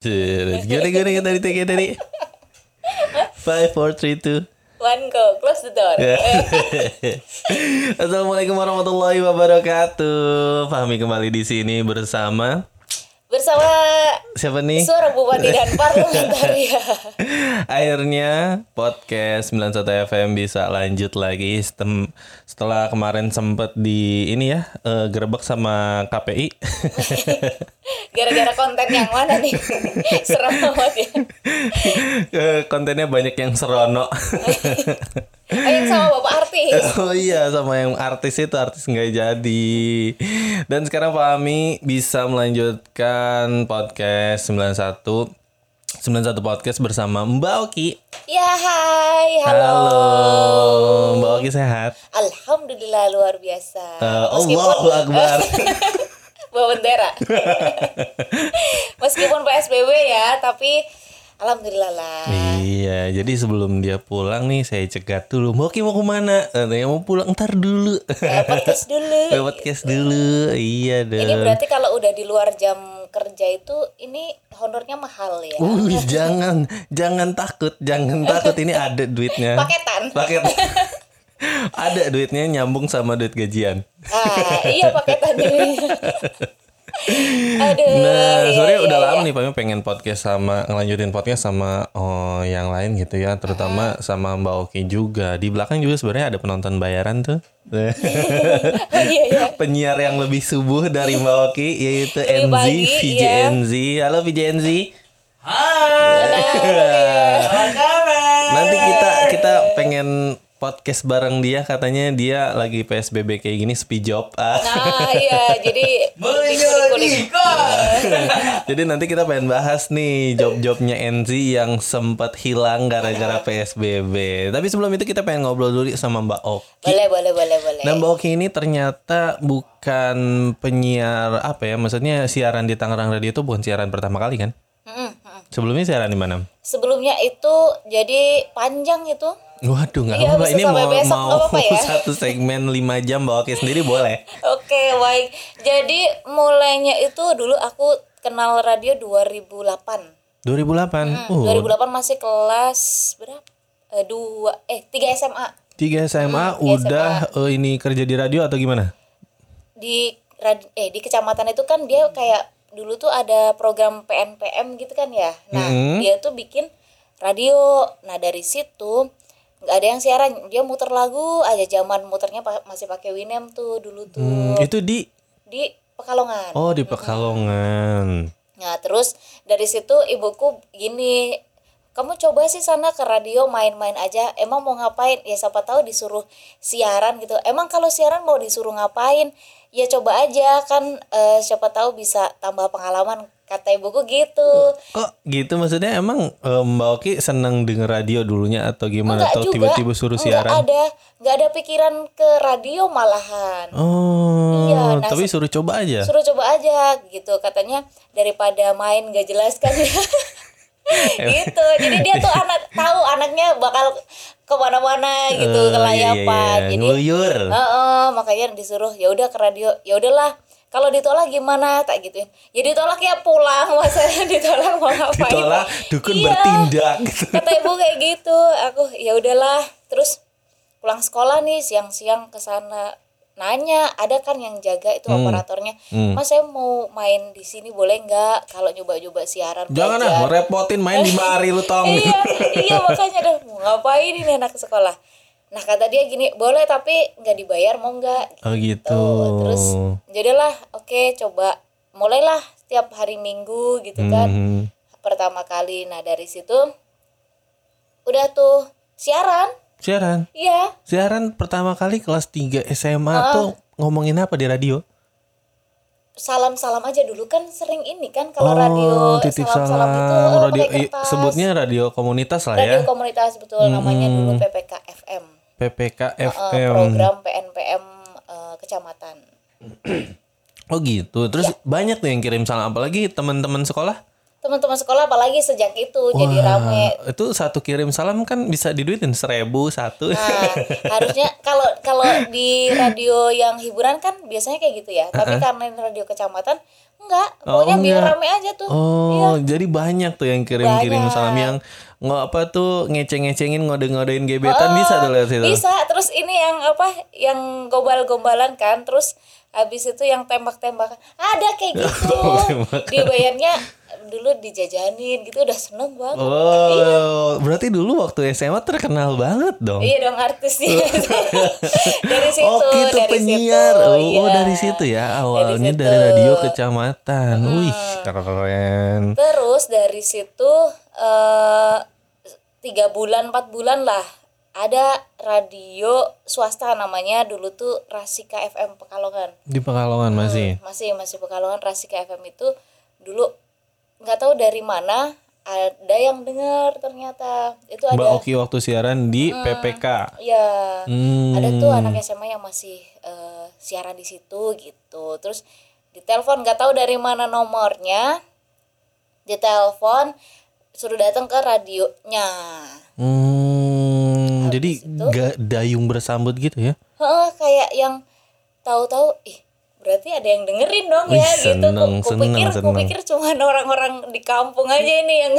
Gimana gimana yang tadi kayak tadi? Five, four, three, two. One go, close the door. Assalamualaikum warahmatullahi wabarakatuh. Fahmi kembali di sini bersama Bersama siapa nih? suara bupati dan parlementaria. Akhirnya podcast 91 FM bisa lanjut lagi Setem- setelah kemarin sempet di ini ya eh, gerebek sama KPI. Gara-gara konten yang mana nih? Serem banget ya. Kontennya banyak yang serono. Oh, yang sama bapak artis. Oh iya sama yang artis itu artis nggak jadi. Dan sekarang Fahmi bisa melanjutkan podcast 91 91 podcast bersama Mbak Oki. Ya hai, halo. Halo, Mbak Oki sehat? Alhamdulillah luar biasa. Eh, Allahu Akbar. bawa bendera. Meskipun PSBB ya, tapi alhamdulillah lah. Iya, jadi sebelum dia pulang nih saya cegat dulu. Oki mau ke mana? Katanya mau pulang ntar dulu. Eh, podcast dulu. Lewat podcast dulu. Iya dong. Ini berarti kalau udah di luar jam kerja itu ini honornya mahal ya. Uh, jangan, jangan takut, jangan takut. Ini ada duitnya. Paketan. Paket. ada duitnya nyambung sama duit gajian. Ah, iya paketan ini. Aduh. Nah, iya, sebenarnya iya, udah iya. lama nih Pami pengen podcast sama ngelanjutin podcast sama oh, yang lain gitu ya, terutama sama Mbak Oki juga. Di belakang juga sebenarnya ada penonton bayaran tuh. Oh, iya iya. Penyiar yang lebih subuh dari Mbak Oki yaitu NZ, VJNZ. Halo VJNZ. Nanti kita kita pengen podcast bareng dia katanya dia lagi PSBB kayak gini sepi job. Ah. Nah, iya, jadi. Jadi nanti kita pengen bahas nih job-jobnya NZ yang sempat hilang gara-gara PSBB. Tapi sebelum itu kita pengen ngobrol dulu sama Mbak Oki. Boleh, boleh, boleh, boleh. Nah Mbak Oki ini ternyata bukan penyiar apa ya? Maksudnya siaran di Tangerang Radio itu bukan siaran pertama kali kan? Sebelumnya siaran di mana? Sebelumnya itu jadi panjang itu. Waduh nggak Iya, apa-apa. Ini mau besok, mau nggak apa-apa ya? satu segmen 5 jam Mbak Oki sendiri boleh. Oke, baik. Jadi mulainya itu dulu aku kenal radio 2008. 2008. Hmm, Uh, 2008 masih kelas berapa? Eh, dua eh tiga SMA. 3 SMA udah eh, ini kerja di radio atau gimana? di eh di kecamatan itu kan dia kayak dulu tuh ada program PNPM gitu kan ya. Nah, Mm-hmm. dia tuh bikin radio. Nah, dari situ nggak ada yang siaran, dia muter lagu aja zaman muternya pa- masih pakai Winem tuh dulu tuh Hmm, itu di di Pekalongan. Oh di Pekalongan. Nah, terus dari situ ibuku gini, kamu coba sih sana ke radio main-main aja. Emang mau ngapain? Ya siapa tahu disuruh siaran gitu. Emang kalau siaran mau disuruh ngapain? Ya coba aja kan eh, siapa tahu bisa tambah pengalaman kata ibuku gitu. Kok gitu maksudnya emang eh, Mbak Oki seneng denger radio dulunya atau gimana Enggak atau tiba-tiba suruh Enggak siaran? ada, enggak ada pikiran ke radio malahan. Oh, Iya, nah, tapi suruh coba aja. Suruh coba aja gitu katanya daripada main gak jelas kan ya. gitu. Jadi dia tuh anak tahu anaknya bakal ke mana-mana gitu Eh, ke layapan iya, iya. jadi Ngeluyur. Heeh, makanya disuruh ya udah ke radio ya udahlah. Kalau ditolak gimana? Tak gituin. Ya ditolak ya pulang. Masa ditolak mau ngapain? Ditolak, dukun Iya. bertindak gitu. kata ibu kayak gitu. Aku ya udahlah. Terus pulang sekolah nih siang-siang ke sana nanya ada kan yang jaga itu operatornya? Mas saya mau main di sini boleh nggak kalau nyoba-nyoba siaran Jangan ah, belajar?" ngerepotin main di mari lu tong. iya iya makanya dah mau ngapain ini anak sekolah? Nah kata dia gini boleh tapi nggak dibayar mau nggak? Oh gitu. Tuh, terus jadilah oke coba. Mulailah setiap hari minggu gitu kan. Hmm. pertama kali nah dari situ udah tuh siaran Siaran. iya Siaran pertama kali kelas 3 SMA tuh ngomongin apa di radio? salam salam aja dulu kan sering ini kan kalau oh, radio titip salam salam. salam itu oh, radio pakai i- kertas. sebutnya radio komunitas lah radio ya. komunitas betul namanya dulu PPK FM PPK Eh, FM. program PNPM eh, kecamatan Oh gitu. Terus Iya. banyak tuh yang kirim salam apalagi teman-teman sekolah. Teman-teman sekolah apalagi sejak itu jadi Wah, rame Itu satu kirim salam kan bisa diduitin seribu satu. Nah, harusnya kalau kalau di radio yang hiburan kan biasanya kayak gitu ya. Tapi karena ini radio kecamatan enggak, Oh, pokoknya biar enggak. rame aja tuh. Oh, jadi banyak tuh yang kirim-kirim salam yang nggak apa tuh ngeceng-ngecengin ngode-ngodein gebetan bisa tuh lihat situ. Bisa, terus ini yang apa? Yang gombal-gombalan kan, terus habis itu yang tembak-tembakan. Ada kayak gitu. Dibayarnya dulu dijajanin gitu udah seneng banget. Oh, berarti dulu waktu SMA terkenal banget dong. Iya dong artisnya. dari situ, oh, gitu dari penyiar. situ. Oh, iya. oh, dari situ ya. Awalnya situ. dari radio kecamatan. Wih, keren. Terus dari situ eh tiga bulan empat bulan lah ada radio swasta namanya dulu tuh Rasika FM Pekalongan. Di Pekalongan masih. masih masih Pekalongan. Rasika FM itu dulu nggak tahu dari mana ada yang dengar ternyata. Itu Mbak ada Oki waktu siaran di PPK. ya Hmm. ada tuh anak SMA yang masih eh, siaran di situ gitu. Terus ditelepon nggak tahu dari mana nomornya. Ditelepon suruh datang ke radionya Hmm, jadi itu? gak dayung bersambut gitu ya? Heeh, kayak yang tahu-tahu ih berarti ada yang dengerin dong ya Wih, gitu seneng, Ku- seneng, kupikir seneng. kupikir cuma orang-orang di kampung aja ini yang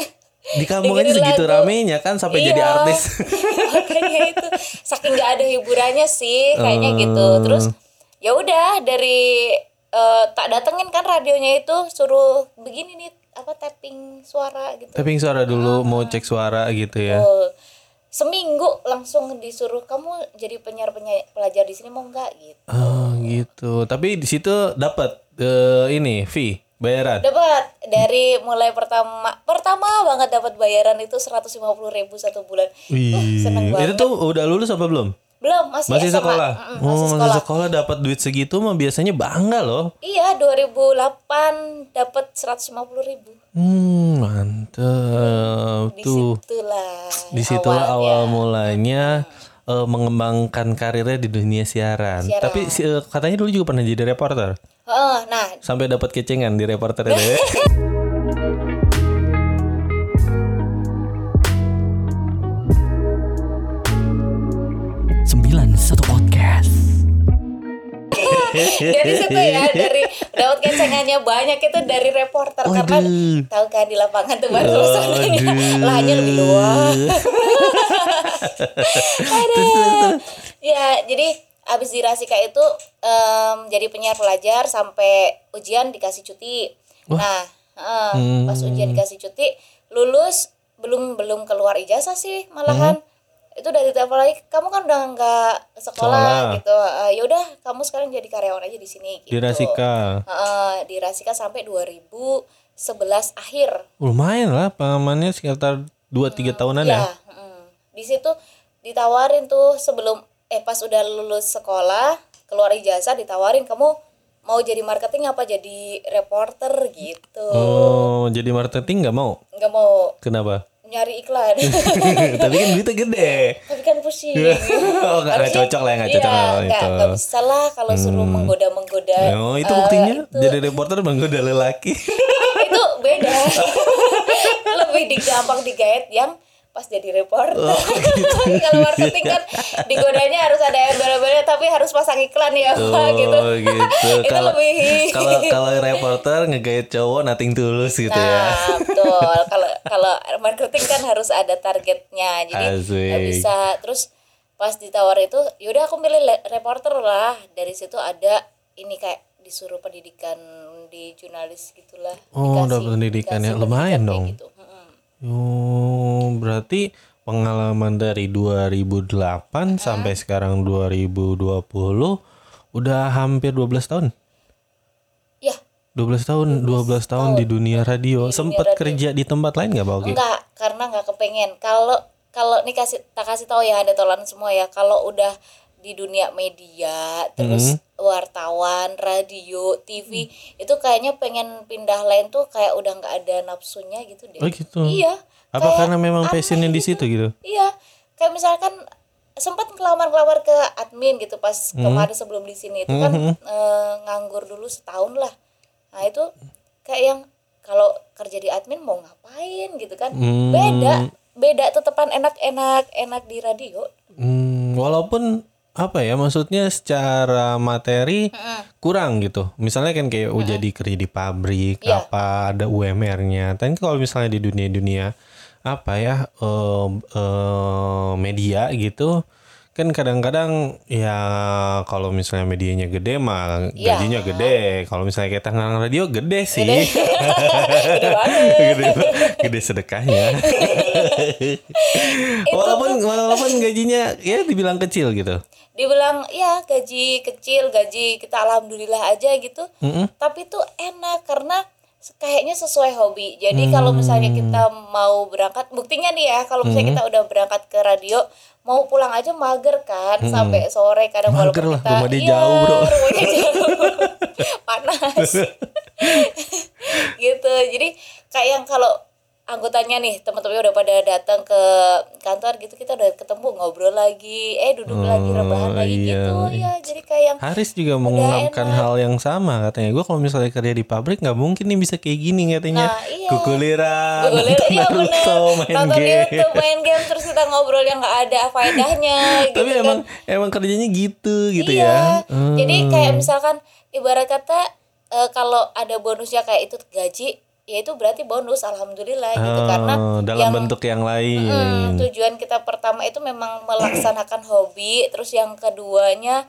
Di kampung aja segitu lagu. ramenya kan sampai jadi Iya. artis. makanya itu saking nggak ada hiburannya sih kayaknya gitu Eh. terus ya udah dari eh, tak datengin kan radionya itu suruh begini nih apa tapping suara gitu Tapping suara dulu mau cek suara gitu ya. Oh, seminggu langsung disuruh kamu jadi penyiar penyiar pelajar di sini mau nggak gitu Oh, gitu. Tapi di situ dapat eh, ini fee bayaran. dapat dari mulai pertama pertama banget dapat bayaran itu 150.000 ribu satu bulan Wih, seneng itu banget. tuh udah lulus apa belum? Belum masih, Masih SMA. sekolah. Mm-mm, oh, masih masih sekolah sekolah dapat duit segitu mah biasanya bangga loh. Iya, 2008 dapat 150 ribu. Hmm, mantep Di tuh. situlah. Di situlah awalnya. awal mulanya eh, mengembangkan karirnya di dunia siaran. Siaran. Tapi eh, katanya dulu juga pernah jadi reporter. Heeh, nah, Sampai dapat kecengan di reporter itu. ya. 91 Podcast. dari situ ya, dari dapat kecengannya banyak itu dari reporter karena Waduh. tahu kan di lapangan tuh baru suasananya lahannya lebih luas. Aduh. Ya, jadi abis di Rasika itu em, jadi penyiar pelajar sampai ujian dikasih cuti. Nah, eh, pas ujian dikasih cuti, lulus belum belum keluar ijazah sih malahan. Itu dari telepon lagi, kamu kan udah nggak Sekolah. sekolah, gitu. Eh, ya udah, kamu sekarang jadi karyawan aja di sini. Gitu. Di Rasika. Heeh, di Rasika sampai 2011 akhir. Lumayan lah pengalamannya sekitar 2-3 tahunan ya. Ya, mm. di situ ditawarin tuh sebelum eh pas udah lulus sekolah keluar ijazah ditawarin kamu mau jadi marketing apa jadi reporter gitu Oh, jadi marketing nggak mau? nggak mau Kenapa? Nyari iklan Tapi kan duitnya gede. tapi kan pusing Oh, nggak nggak cocok lah, nggak cocok Iya, lah nggak itu. Hmm. nggak bisa lah kalau suruh menggoda menggoda Oh, itu buktinya jadi reporter menggoda lelaki. itu beda lebih digampang digait yang pas jadi reporter Oh, gitu. kalau marketing kan digodanya harus ada embel-embelnya tapi harus pasang iklan ya Pak, gitu Oh, gitu. itu Kalau lebih kalau kalau reporter ngegait cowok nating tulus gitu ya. nah betul kalau kalau marketing kan harus ada targetnya jadi Asik. nggak bisa terus pas ditawar itu yaudah aku milih le- reporter lah dari situ ada ini kayak disuruh pendidikan di jurnalis gitulah Oh, Dikasih- dapat pendidikan ya. Lumayan dong. gitu. Oh, berarti pengalaman dari 2008 sampai sekarang 2020 udah hampir 12 tahun. ya 12 tahun, 12 tahun di dunia radio. Sempat kerja di tempat lain nggak, Pak Oki? enggak karena nggak kepengen kalau kalau nih kasih tak kasih tahu ya ada tolan semua ya kalau udah di dunia media terus Hmm. wartawan radio TV itu kayaknya pengen pindah lain tuh kayak udah nggak ada nafsunya gitu deh Oh, gitu. iya Apa kayak karena memang passionnya di gitu. situ gitu? iya kayak misalkan sempat ngelamar-ngelamar ke admin gitu pas Hmm. kemarin sebelum di sini itu kan eh, nganggur dulu setahun lah nah itu kayak yang kalau kerja di admin mau ngapain gitu kan Hmm. beda beda tetepan enak-enak enak di radio Hmm, walaupun apa ya maksudnya secara materi kurang gitu. Misalnya kan kayak oh, jadi kerja di pabrik Iya. apa ada UMR-nya. Tapi kalau misalnya di dunia-dunia apa ya eh, eh, media gitu kan kadang-kadang ya kalau misalnya medianya gede mah Iya. gajinya gede. Kalau misalnya kayak Tangerang Radio gede sih. Gede banget. gede, gede sedekahnya. walaupun walaupun gajinya ya dibilang kecil gitu. dibilang ya gaji kecil gaji kita alhamdulillah aja gitu. Tapi tuh enak karena kayaknya sesuai hobi. Jadi kalau misalnya kita mau berangkat buktinya nih ya kalau misalnya kita udah berangkat ke radio mau pulang aja mager kan sampai sore kadang Mager walaupun lah, kita rumah dia iya, jauh, bro. rumahnya jauh. Panas. Gitu. Jadi kayak yang kalau anggotanya nih teman-teman udah pada datang ke kantor gitu kita udah ketemu ngobrol lagi eh duduk lagi rebahan lagi iya. gitu ya jadi kayak yang Haris juga mengungkapkan hal yang sama katanya. Gue kalau misalnya kerja di pabrik nggak mungkin nih bisa kayak gini katanya. Nah, iya. Kukuliran, nonton iya bener Naruto, main nonton game. YouTube main game terus kita ngobrol yang nggak ada faedahnya gitu Tapi kan. emang emang kerjanya gitu gitu iya. ya. Hmm. jadi kayak misalkan ibarat kata eh, kalau ada bonusnya kayak itu gaji ya itu berarti bonus alhamdulillah gitu Oh, karena dalam yang bentuk yang lain. Hmm, tujuan kita pertama itu memang melaksanakan hobi, terus yang keduanya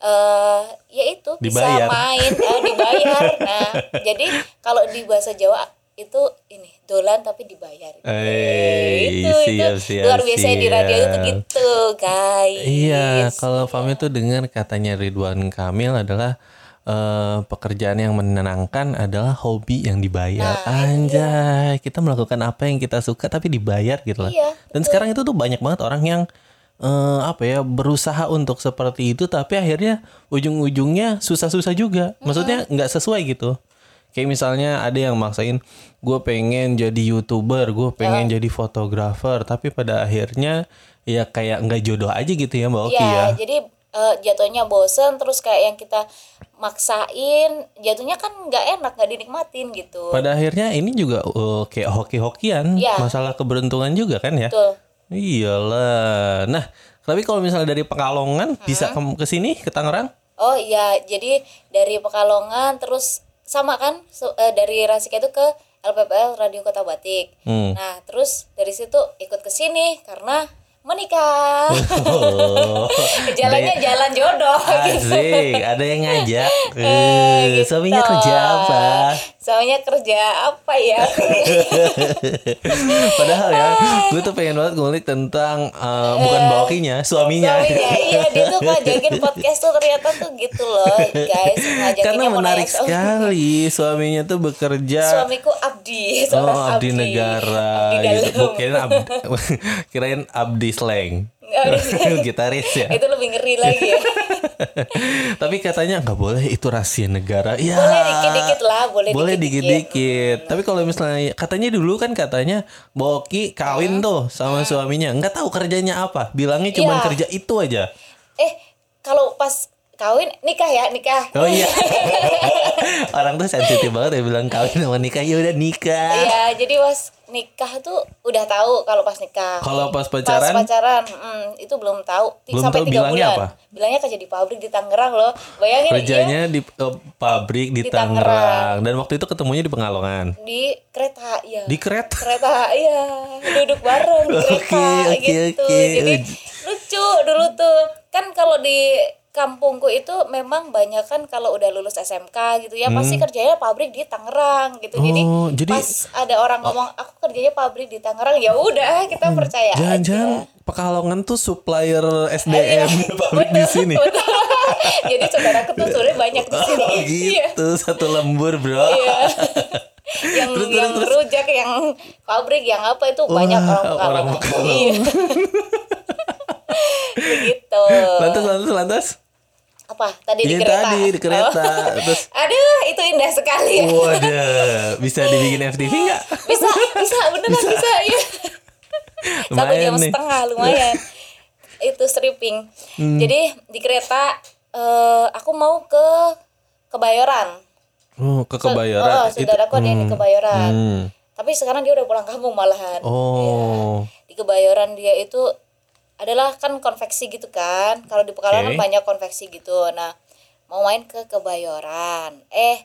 eh yaitu bisa Dibayar. main, eh, dibayar. Nah, jadi kalau di bahasa Jawa itu ini dolan tapi dibayar. Eh, itu siap, itu siap, luar biasa di radio itu gitu, guys. Iya, kalau Fami tuh dengar katanya Ridwan Kamil adalah eh, pekerjaan yang menenangkan adalah hobi yang dibayar. Nah, Anjay, kita melakukan apa yang kita suka tapi dibayar gitu lah. Iya, Dan sekarang itu tuh banyak banget orang yang eh, apa ya berusaha untuk seperti itu tapi akhirnya ujung-ujungnya susah-susah juga. Maksudnya nggak sesuai gitu. Kayak misalnya ada yang maksain gue pengen jadi youtuber, gue pengen jadi fotografer, tapi pada akhirnya ya kayak nggak jodoh aja gitu ya mbak Oki Iya, ya. jadi eh, jatuhnya bosen terus kayak yang kita maksain jatuhnya kan nggak enak nggak dinikmatin gitu Pada akhirnya ini juga eh, kayak hoki-hokian, Iya. masalah keberuntungan juga kan ya. betul Iyalah. Nah, tapi kalau misalnya dari Pekalongan bisa ke, ke sini ke Tangerang? Oh iya, jadi dari Pekalongan terus sama kan so- eh, dari Rasika itu ke LPPL Radio Kota Batik. Hmm. Nah, terus dari situ ikut ke sini karena menikah. Oh, Jalannya jalan jodoh gitu. asik. Ada yang ngajak. Eh, Eh, gitu. Suaminya kerja apa? Suaminya kerja apa ya? Padahal ya, gue tuh pengen banget ngulik tentang eh, bukan bawakinya, suaminya. Suaminya iya dia tuh ngajakin podcast tuh ternyata tuh gitu loh, guys. Karena menarik sekali, suaminya tuh bekerja. Suamiku abdi, Oh, seorang abdi negara Abdi gitu. Kirain abdi, kirain abdi slang. Gitaris ya. itu lebih ngeri lagi ya. Tapi katanya nggak boleh itu rahasia negara. Ya. boleh dikit-dikit lah, boleh, Boleh dikit-dikit. dikit-dikit. Tapi kalau misalnya katanya dulu kan katanya Boki kawin tuh sama suaminya. Nggak tahu kerjanya apa. Bilangnya cuma Iya. kerja itu aja. Eh, kalau pas kawin nikah ya, nikah. Oh iya. Orang tuh sensitif banget ya bilang kawin sama nikah. Ya udah nikah. Iya, jadi pas nikah tuh udah tahu kalau pas nikah. Kalau pas Pas pacaran pacaran, mm, itu belum tahu. Belum sampai tahu bilangnya bulan. apa? Bilangnya kerja di pabrik di Tangerang loh. Bayangin kerjanya di eh, pabrik di, Di Tangerang. Dan waktu itu ketemunya di Pengalongan. di kereta ya. Di kereta. kereta iya duduk bareng di kereta Oke, oke, gitu oke. jadi lucu dulu tuh kan kalau di kampungku itu memang banyak kan kalau udah lulus SMK gitu ya pasti kerjanya pabrik di Tangerang gitu jadi, Hmm. Oh, jadi- pas ada orang ngomong aku kerjanya pabrik di Tangerang ya udah kita percaya Hmm. Jangan-jangan aja Pekalongan tuh supplier SDM pabrik di sini. Jadi saudara tuh sebenarnya banyak di sini Oh Iya. gitu, satu lembur bro. Iya. yang Terus, yang terus. rujak yang pabrik yang apa itu banyak Wah, orang orang Pekalongan. Pekalongan. Iya. Begitu. Lantas, lantas, lantas. Apa? Tadi di Ini kereta. tadi di kereta. Oh. Terus, Aduh, itu indah sekali ya. waduh, bisa dibikin FTV nggak? Bisa, bisa, beneran bisa, ya. Satu jam nih. setengah lumayan. itu stripping. Hmm. Jadi di kereta eh, aku mau ke Kebayoran. Oh, ke Kebayoran. oh, saudaraku ada yang di Kebayoran Hmm. tapi sekarang dia udah pulang kampung malahan Oh. di Kebayoran dia itu adalah kan konveksi gitu kan kalau di Pekalongan Oke. kan banyak konveksi gitu nah mau main ke Kebayoran eh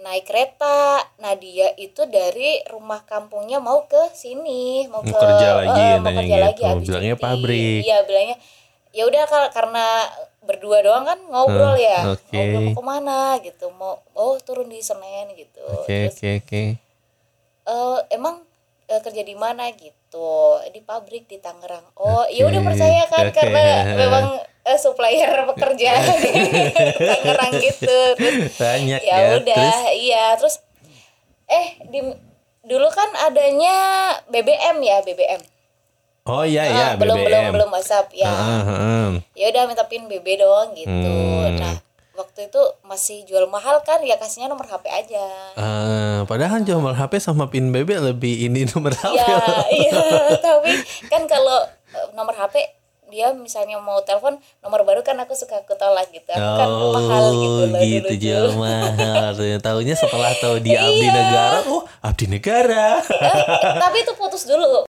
naik kereta nah dia itu dari rumah kampungnya mau ke sini mau, Mau ke kerja lagi, eh, mau kerja gitu. lagi habis Bilangnya cuti. pabrik. iya bilangnya ya udah karena berdua doang kan ngobrol Hmm, ya oke. ngobrol mau ke mana gitu mau oh turun di Senen gitu Oke, oke, oke. eh emang eh, kerja di mana gitu di pabrik di Tangerang oh iya udah Oke, percaya kan oke. karena memang eh, supplier pekerja di Tangerang gitu terus Banyak ya ya. udah iya terus eh di dulu kan adanya BBM ya BBM Oh iya Ah, iya belum BBM. belum belum WhatsApp ya Heeh, heeh. ya udah minta pin BB doang gitu Hmm. nah waktu itu masih jual mahal kan ya kasihnya nomor HP aja Eh, padahal jual HP sama pin BB lebih ini nomor HP. Iya, iya, tapi kan kalau eh, nomor HP dia misalnya mau telepon nomor baru kan aku suka aku tolak gitu. Aku kan mahal gitu loh gitu dulu jual mahal. Taunya setelah tahu dia abdi Iya. negara, oh abdi negara. Eh, tapi itu putus dulu.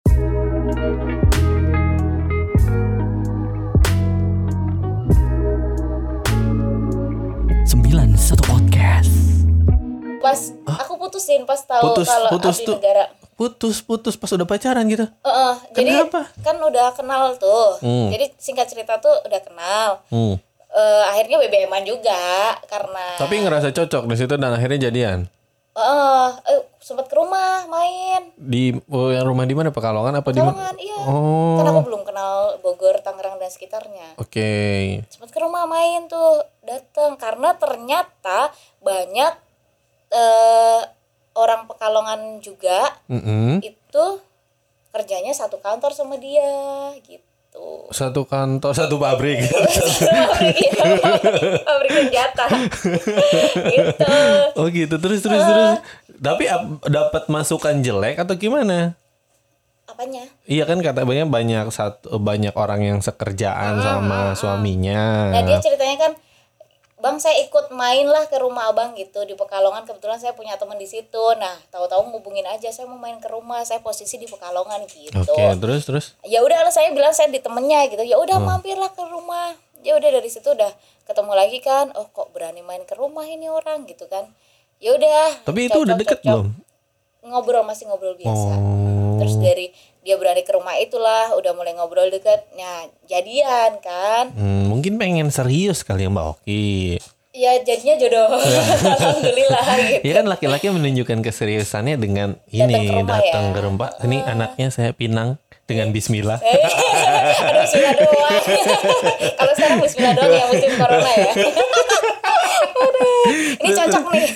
Pas aku putusin pas tahu Putus, kalau putus abdi tuh. negara. Putus putus pas udah pacaran gitu. Heeh, jadi Kenapa? kan udah kenal tuh. Hmm. Jadi singkat cerita tuh udah kenal. Hmm. Eh, akhirnya BBM-an juga karena Tapi ngerasa cocok di situ dan akhirnya jadian. Heeh, eh, sempat ke rumah main. Di oh, yang rumah di mana Pekalongan apa di iya. Oh. Kan aku belum kenal Bogor, Tangerang dan sekitarnya. Oke. Sempat ke rumah main tuh, datang karena ternyata banyak eh orang Pekalongan juga Mm-mm. itu kerjanya satu kantor sama dia gitu. Satu kantor, satu pabrik. Iya, pabrik senjata. gitu. oh gitu terus terus terus. Tapi ap- dapat masukan jelek atau gimana? Apanya? Iya kan kata banyak banyak satu banyak orang yang sekerjaan sama suaminya. Nah dia ceritanya kan, bang saya ikut main lah ke rumah abang gitu di Pekalongan kebetulan saya punya teman di situ. Nah tahu-tahu ngubungin aja saya mau main ke rumah, saya posisi di Pekalongan gitu. Oke terus terus. Ya udah saya bilang saya di temennya gitu. Ya udah mampirlah ke rumah. Ya udah dari situ udah ketemu lagi kan. Oh kok berani main ke rumah ini orang gitu kan. Ya udah. Tapi itu udah deket belum? Ngobrol masih ngobrol biasa. Oh. Terus dari dia berani ke rumah itulah udah mulai ngobrol deket. Nah jadian kan. Hmm, mungkin pengen serius kali ya Mbak Oki. Ya jadinya jodoh. Alhamdulillah gitu. Ya kan laki-laki menunjukkan keseriusannya dengan Datang ini ke rumah datang ya. ke rumah. Ini anaknya saya pinang dengan Bismillah. Aduh bismillah doang. Kalau sekarang bismillah doang ya musim corona ya. Aduh, ini cocok nih.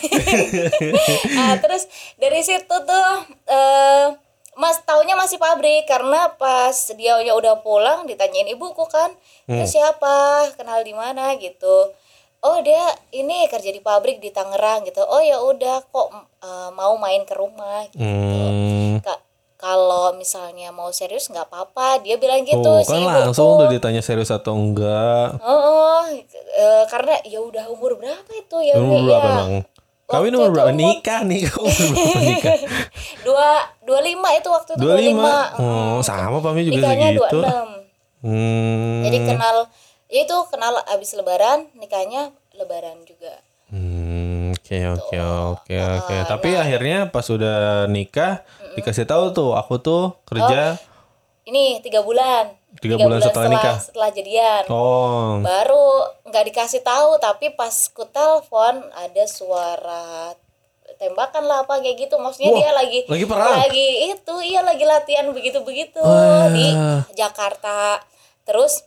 nah, terus dari situ tuh eh Mas taunya masih pabrik karena pas dia ya udah pulang ditanyain ibuku kan, itu siapa, kenal di mana gitu. Oh dia ini kerja di pabrik di Tangerang gitu. Oh ya udah kok eh, mau main ke rumah gitu. Hmm. Kak, kalau misalnya mau serius nggak apa-apa dia bilang gitu si kan ibuku. langsung tuh ditanya serius atau enggak. Oh, eh, karena ya udah umur berapa itu ya? Umur ya, berapa bang? Kawin umur berapa? Nikah nih. Umur berapa nikah? Dua dua lima itu waktu itu Dua lima. Hmm. Oh sama Pami juga Nikahnya segitu. enam. Hmm. Jadi kenal ya itu kenal abis lebaran nikahnya lebaran juga. Hmm, Oke oke oke Ah, oke. nah. Tapi akhirnya pas udah nikah dikasih tahu tuh aku tuh kerja Ini tiga bulan. Tiga bulan setelah nikah? Setelah jadian. oh baru nggak dikasih tahu tapi pas ku telepon ada suara tembakan lah apa kayak gitu maksudnya Wah, dia lagi lagi perang? lagi itu iya lagi latihan begitu begitu Wah. di Jakarta terus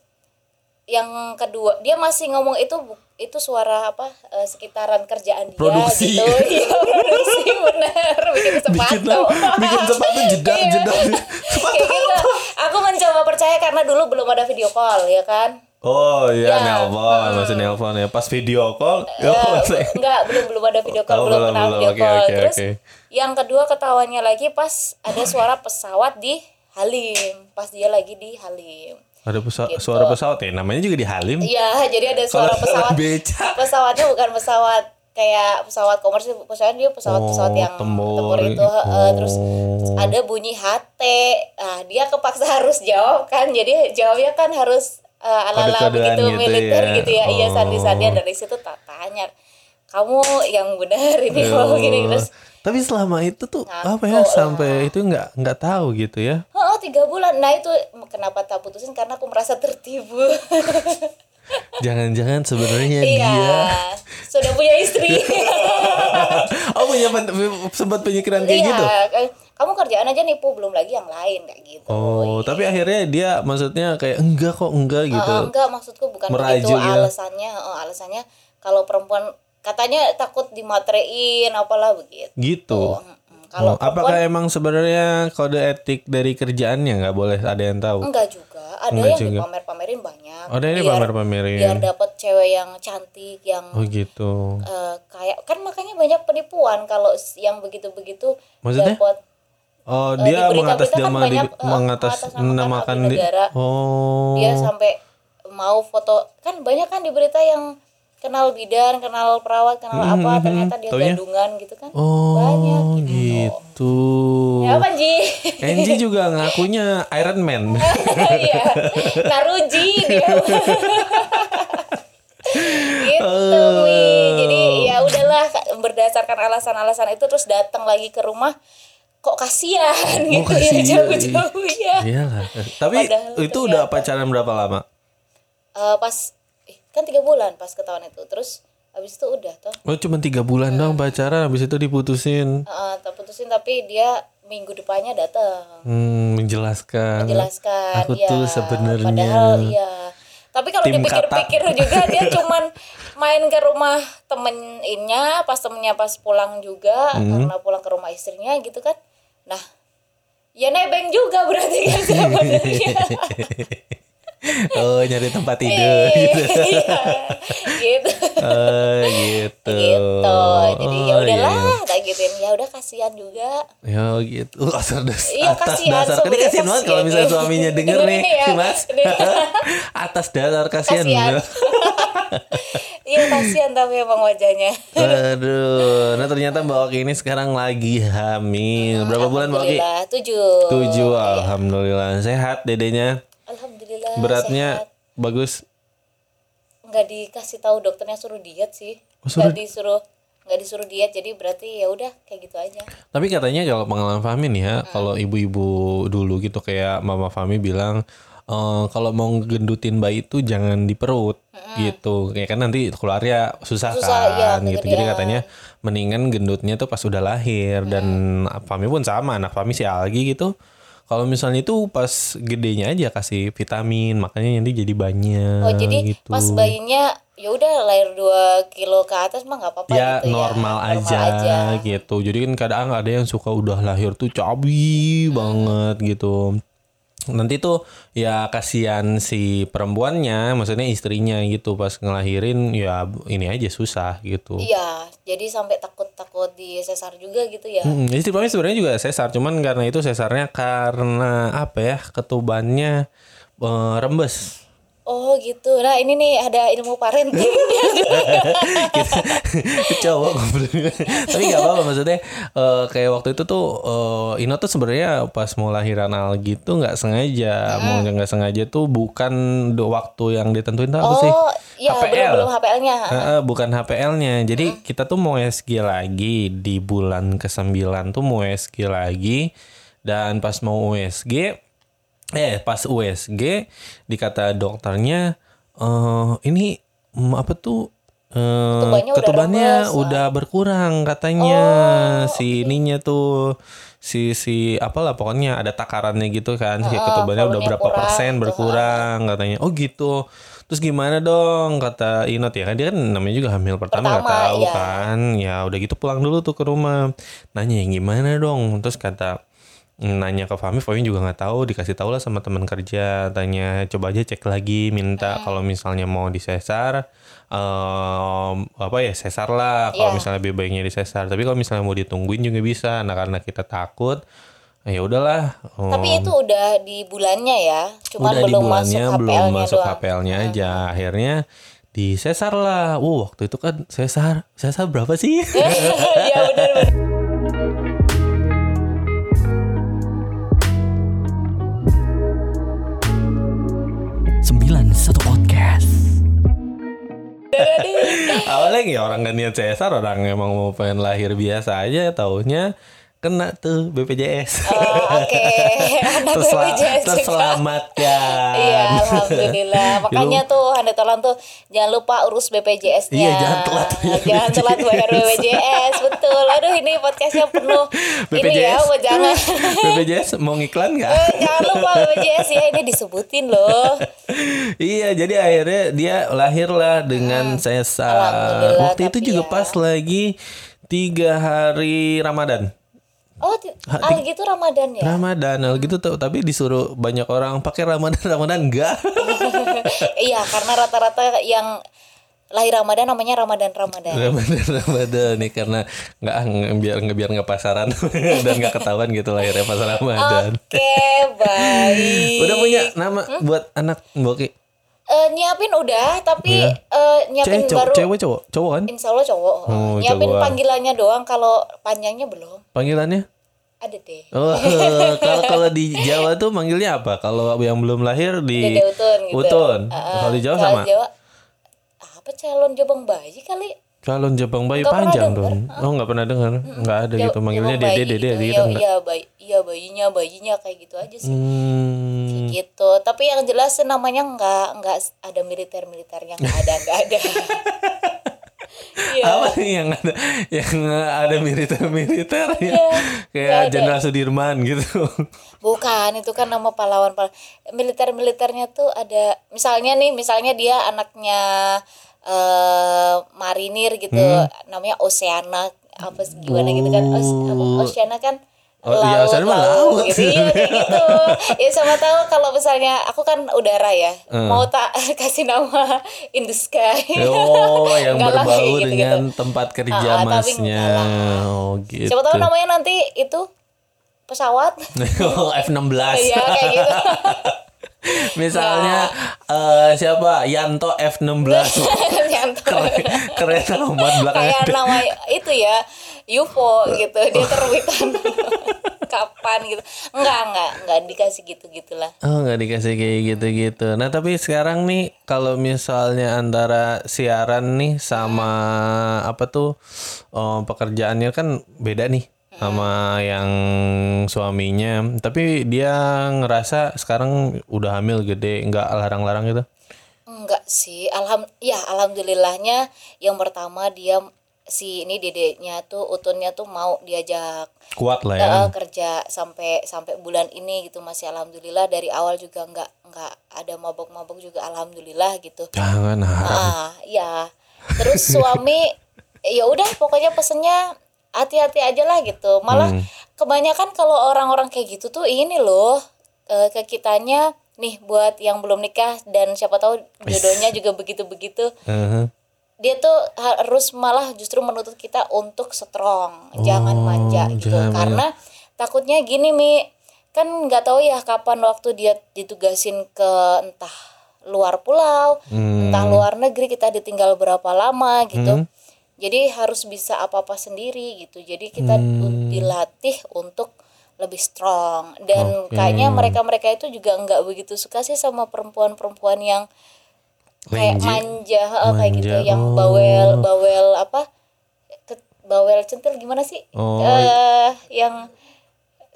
yang kedua dia masih ngomong itu itu suara apa eh, sekitaran kerjaan dia Produksi. gitu iya produksi bener bikin sepatu bikin bikin sepatu jedak Iya. jedak kayak gitu aku mencoba percaya karena dulu belum ada video call ya kan? Oh iya Ya. nelpon masih nelpon ya. Pas video call ya Eh, enggak belum belum ada video call Oh, belum belum, kenal belum. video Oke, call. oke, terus oke. yang kedua ketawanya lagi pas ada suara pesawat di Halim. Pas dia lagi di Halim. Ada pesa- Gitu. suara pesawat ya? Namanya juga di Halim. Iya jadi ada suara Kalau pesawat. beca. pesawatnya bukan pesawat kayak pesawat komersil pesawat dia pesawat pesawat Oh, yang tempur. itu heeh, terus Oh. ada bunyi HT ah dia kepaksa harus jawab kan jadi jawabnya kan harus eh, ala-ala Kode-kodean begitu gitu militer ya. gitu ya iya Oh. sandi-sandian dari situ tak tanya kamu yang benar ini kalau gini Oh. terus Tapi selama itu tuh Ngaco apa ya sampai itu nggak nggak tahu gitu ya. Oh, tiga bulan. Nah itu kenapa tak putusin karena aku merasa tertipu. Jangan-jangan sebenarnya iya, dia sudah punya istri. Oh punya sempat penyikiran kayak iya, gitu. kamu kerjaan aja nipu belum lagi yang lain kayak gitu. Oh, tapi akhirnya dia maksudnya kayak enggak kok enggak gitu. enggak maksudku bukan Merajuk begitu ya. alasannya. Oh, alasannya kalau perempuan katanya takut dimaterein apalah begitu. Gitu. Mm-mm. Kalau Oh, apakah emang sebenarnya kode etik dari kerjaannya nggak boleh ada yang tahu? enggak juga, ada Enggak yang juga. dipamer-pamerin banyak. Ada yang Biar- dipamer-pamerin. Biar dapat cewek yang cantik, yang Oh gitu. eh, kayak kan makanya banyak penipuan kalau yang begitu-begitu Maksudnya? dapat Oh, Eh, dia di berita-berita kan mengatas nama banyak, di, eh, mengatas mengatasnamakan namakan abdi di negara. Oh. dia sampai mau foto kan banyak kan di berita yang kenal bidan, kenal perawat, kenal apa ternyata dia Taunya? gadungan gitu kan. Oh, banyak gitu. gitu. Ya apa Ji? Angie juga ngakunya Iron Man. Iya. Naruji dia. gitu Oh. Mi. Jadi ya udahlah berdasarkan alasan-alasan itu terus datang lagi ke rumah kok kasihan gitu Oh, kasihan. ya jauh-jauh ya. Iyalah. Tapi Padahal itu udah pacaran berapa lama? Eh, pas eh, kan tiga bulan pas ketahuan itu terus habis itu udah toh. Oh, cuma tiga bulan dong pacaran, habis itu diputusin. Eh, tak putusin tapi dia minggu depannya datang Hmm, menjelaskan. menjelaskan Aku ya tuh sebenarnya padahal iya. Tapi kalau dipikir-pikir juga dia cuman main ke rumah temennya pas temennya pas pulang juga Hmm. karena pulang ke rumah istrinya gitu kan. Nah ya nebeng juga berarti kan sebenarnya oh, nyari tempat tidur gitu. Iya, gitu Oh, gitu. gitu jadi ya Oh, udahlah iya. tak gituin ya udah kasihan juga Ya gitu. Uh, atas dasar, Iya, atas kasihan, dasar. Kan kasihan banget kalau misalnya suaminya denger nih, ya. si Mas. atas dasar kasihan. Iya kasihan tapi emang wajahnya Aduh, nah ternyata Mbak Oki ini sekarang lagi hamil. Berapa bulan Mbak Oki? tujuh Tujuh, alhamdulillah. Sehat dedenya. Alhamdulillah Beratnya sehat. bagus. nggak dikasih tahu dokternya suruh diet sih Oh, suruh- nggak disuruh nggak disuruh diet jadi berarti ya udah kayak gitu aja Tapi katanya kalau pengalaman Fahmi nih ya, kalau ibu-ibu dulu gitu kayak Mama Fahmi bilang eh, kalau mau gendutin bayi itu jangan di perut gitu. Kayak kan nanti keluarnya susah, Susah, iya, kan gitu. Jadi kegedean. katanya mendingan gendutnya tuh pas udah lahir dan Fahmi pun sama, anak Fahmi si Algi gitu. Kalau misalnya itu pas gedenya aja kasih vitamin, makanya nanti jadi banyak oh jadi gitu. pas bayinya ya udah lahir 2 kilo ke atas mah nggak apa-apa ya gitu normal, ya aja, gitu jadi kan kadang ada yang suka udah lahir tuh cabi Hmm. banget gitu nanti tuh ya kasihan si perempuannya maksudnya istrinya gitu pas ngelahirin ya ini aja susah gitu. Iya jadi sampai takut-takut di sesar juga gitu ya. Hmm, istri kami sebenarnya juga sesar cuman karena itu sesarnya karena apa ya ketubannya eh, rembes oh gitu. Nah ini nih ada ilmu parenting. Cowok goblok. tapi nggak apa-apa maksudnya eh, kayak waktu itu tuh eh, Ino tuh sebenarnya pas mau lahiran Algi tuh nggak sengaja. Mau nggak sengaja tuh bukan waktu yang ditentuin tuh apa sih? Oh iya belum HPL. belum HPL-nya Heeh, bukan HPL-nya. Jadi kita tuh mau SG lagi di bulan ke-9 tuh mau SG lagi. Dan pas mau USG eh pas USG dikata dokternya eh ini mm, apa tuh eh, Ketubannya udah ketubannya rembes, udah berkurang katanya. Si ininya tuh si si apalah pokoknya ada takarannya gitu kan. Si ketubannya udah berapa kurang persen gitu, berkurang katanya. Oh gitu. Terus gimana dong kata Inot. Ya kan dia kan namanya juga hamil pertama nggak tahu iya. kan. Ya udah gitu pulang dulu tuh ke rumah. Nanya yang gimana dong? Terus kata nanya ke Fahmi, Fahmi juga nggak tahu, dikasih tahu lah sama teman kerja, tanya coba aja cek lagi, minta Hmm. kalau misalnya mau disesar, em, apa ya sesar lah, kalau Iya. misalnya lebih baiknya disesar. Tapi kalau misalnya mau ditungguin juga bisa, nah karena kita takut, ya udahlah. tapi em, itu udah di bulannya ya cuman udah di belum bulannya masuk belum HPL-nya masuk HPL-nya aja akhirnya di sesar lah. Wow, waktu itu kan sesar, sesar berapa sih? Iya benar Awalnya ya orang gak niat sesar, orang emang mau pengen lahir biasa aja, taunya kena tuh BPJS. Oh, Oke, Tersela- BPJS juga. terselamatkan. Iya, alhamdulillah. Makanya tuh Anda tolong tuh jangan lupa urus BPJS-nya. Iya, jangan telat bayar Jangan telat bayar BPJS, betul. Aduh, ini podcastnya penuh ini ya, BPJS. jangan BPJS mau ngiklan nggak? Eh, jangan lupa BPJS ya ini disebutin loh. Iya, jadi akhirnya dia lahirlah dengan. Hmm. Alhamdulillah, Waktu itu juga ya. pas lagi tiga hari Ramadan. Oh, ti- ah gitu Ramadan ya? Ramadan, hal gitu tuh. Tapi disuruh banyak orang pakai Ramadan, Ramadan enggak. Iya, karena rata-rata yang lahir Ramadan namanya Ramadan Ramadan. Ramadan, Ramadan nih karena nggak biar nggak biar nggak pasaran dan nggak ketahuan gitu lahirnya pas Ramadan. Oke, baik. Udah punya nama Hmm? buat anak Mbok Eh, nyiapin udah, tapi Iya. eh, nyiapin Cewek, baru cewek, cowok, cowok kan? Insya Allah cowok. Oh, nyiapin jagoan. panggilannya doang, kalau panjangnya belum. Panggilannya? Ada deh. Oh, kalau kalau di Jawa tuh manggilnya apa? Kalau yang belum lahir di Dede Utun gitu. Utun. Eh, Kalau di Jawa sama? Jawa, apa calon jabang bayi kali? Calon Jepang bayi pernah panjang dong. Oh, nggak pernah dengar. Nggak ada gitu Jab- manggilnya jabang Dede Dede gitu. gitu Iya, iya, bayi, iya bayinya, bayinya kayak gitu aja sih. Hmm. gitu tapi yang jelas namanya nggak nggak ada militer militernya nggak ada nggak ada Iya. Apa nih yang ada yang ada militer-militer ya? Iya, Kayak. Jenderal Sudirman gitu. bukan itu kan nama pahlawan pahlawan militer militernya tuh ada misalnya nih misalnya dia anaknya eh marinir gitu Hmm. namanya Oceana apa sih, gimana gitu kan Os, apa, Oceana kan Oh, iya, Oceana mah laut. gitu iya kayak gitu ya sama tahu kalau misalnya aku kan udara ya Hmm. mau tak kasih nama in the sky Oh, yang berbau kayak gitu-gitu. dengan tempat kerja tapi masnya. Oh, gitu. Siapa tahu namanya nanti itu pesawat. Oh, F16. Iya kayak gitu. Misalnya eh, siapa? Yanto F16. Nyantai. keren, keren amat belakangnya. Kayak nama itu ya UFO gitu dia terbitan kapan gitu enggak enggak enggak dikasih gitu gitulah Oh nggak dikasih kayak gitu-gitu. Nah tapi sekarang nih kalau misalnya antara siaran nih sama apa tuh oh, pekerjaannya kan beda nih sama yang suaminya. Tapi dia ngerasa sekarang udah hamil gede, nggak larang-larang gitu. enggak sih alham ya alhamdulillahnya yang pertama dia si ini dedeknya tuh utunnya tuh mau diajak Kuat lah ya. eh, kerja sampai sampai bulan ini gitu masih alhamdulillah dari awal juga nggak nggak ada mabok-mabok juga alhamdulillah gitu Jangan ah ya terus suami ya udah pokoknya pesennya hati-hati aja lah gitu. Malah Hmm. kebanyakan kalau orang-orang kayak gitu tuh ini loh eh, ke kitanya nih buat yang belum nikah dan siapa tahu jodohnya juga begitu-begitu. Uh-huh. dia tuh harus malah justru menuntut kita untuk strong jangan manja gitu. Oh, jangan karena takutnya gini mi kan nggak tahu ya kapan waktu dia ditugasin ke entah luar pulau Hmm. entah luar negeri kita ditinggal berapa lama gitu jadi harus bisa apa apa sendiri gitu jadi kita Hmm. dilatih untuk lebih strong dan kayaknya mereka mereka itu juga nggak begitu suka sih sama perempuan-perempuan yang kayak Lenji. manja, heeh, kayak gitu Manja, yang oh. bawel bawel apa ke- bawel centil gimana sih Oh. eh yang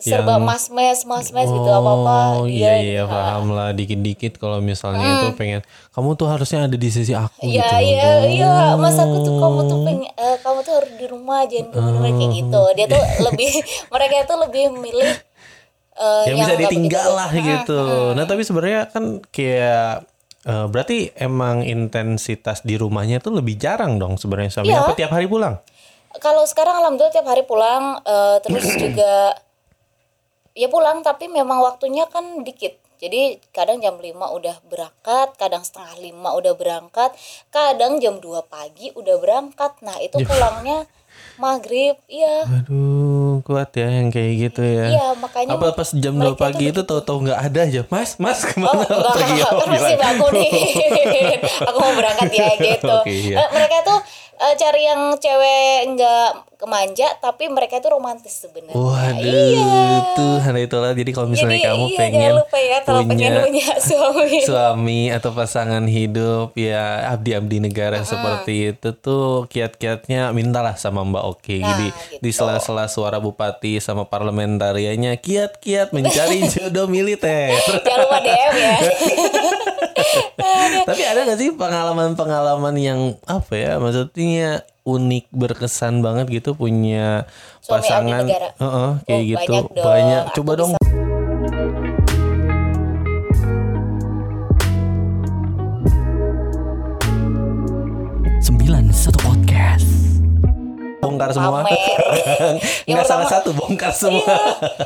serba Yang- mas mes mas mes gitu apa apa Oh iya iya paham lah dikit-dikit kalau misalnya itu pengen kamu tuh harusnya ada di sisi aku Hmm. Iya gitu. iya iya mas aku tuh kamu tuh pengen eh, kamu tuh harus di rumah jangan ke mana-mana kayak Oh. gitu dia tuh lebih mereka itu lebih milih eh, yang bisa nggak ditinggal lah gitu. Nah tapi sebenarnya kan kayak eh, berarti emang intensitas di rumahnya tuh lebih jarang dong sebenarnya suaminya Iya. apa tiap hari pulang? kalau sekarang alhamdulillah tiap hari pulang eh, terus juga ya pulang tapi memang waktunya kan dikit jadi kadang jam 5 udah berangkat kadang setengah lima udah berangkat kadang jam 2 pagi udah berangkat nah itu pulangnya maghrib iya Aduh kuat ya yang kayak gitu ya. Iya, makanya Apa pas jam 2 mereka pagi itu tahu-tahu nggak ada aja. Mas, Mas Oh ke mana enggak, pergi? kan Oh, masih bangun nih Aku mau berangkat ya gitu Oke, iya. Eh, Mereka tuh eh, cari yang cewek enggak kemanja Tapi mereka itu romantis sebenarnya Waduh, Iya Tuhan itulah. Jadi kalau misalnya Jadi kamu iya, pengen lupa ya Kalau pengen punya punya suami suami atau pasangan hidup ya abdi-abdi negara seperti itu tuh kiat-kiatnya mintalah sama Mbak Oki. Nah, Jadi gitu. di sela-sela suara bupati sama parlamentarianya kiat-kiat mencari jodoh militer. Jangan lupa DM ya Tapi ada gak sih pengalaman-pengalaman yang apa ya maksudnya unik berkesan banget gitu punya Suami pasangan negara. Heeh, kayak Oh, gitu banyak dong. banyak Aku coba dong sembilan bongkar semua. Yang nggak salah satu bongkar semua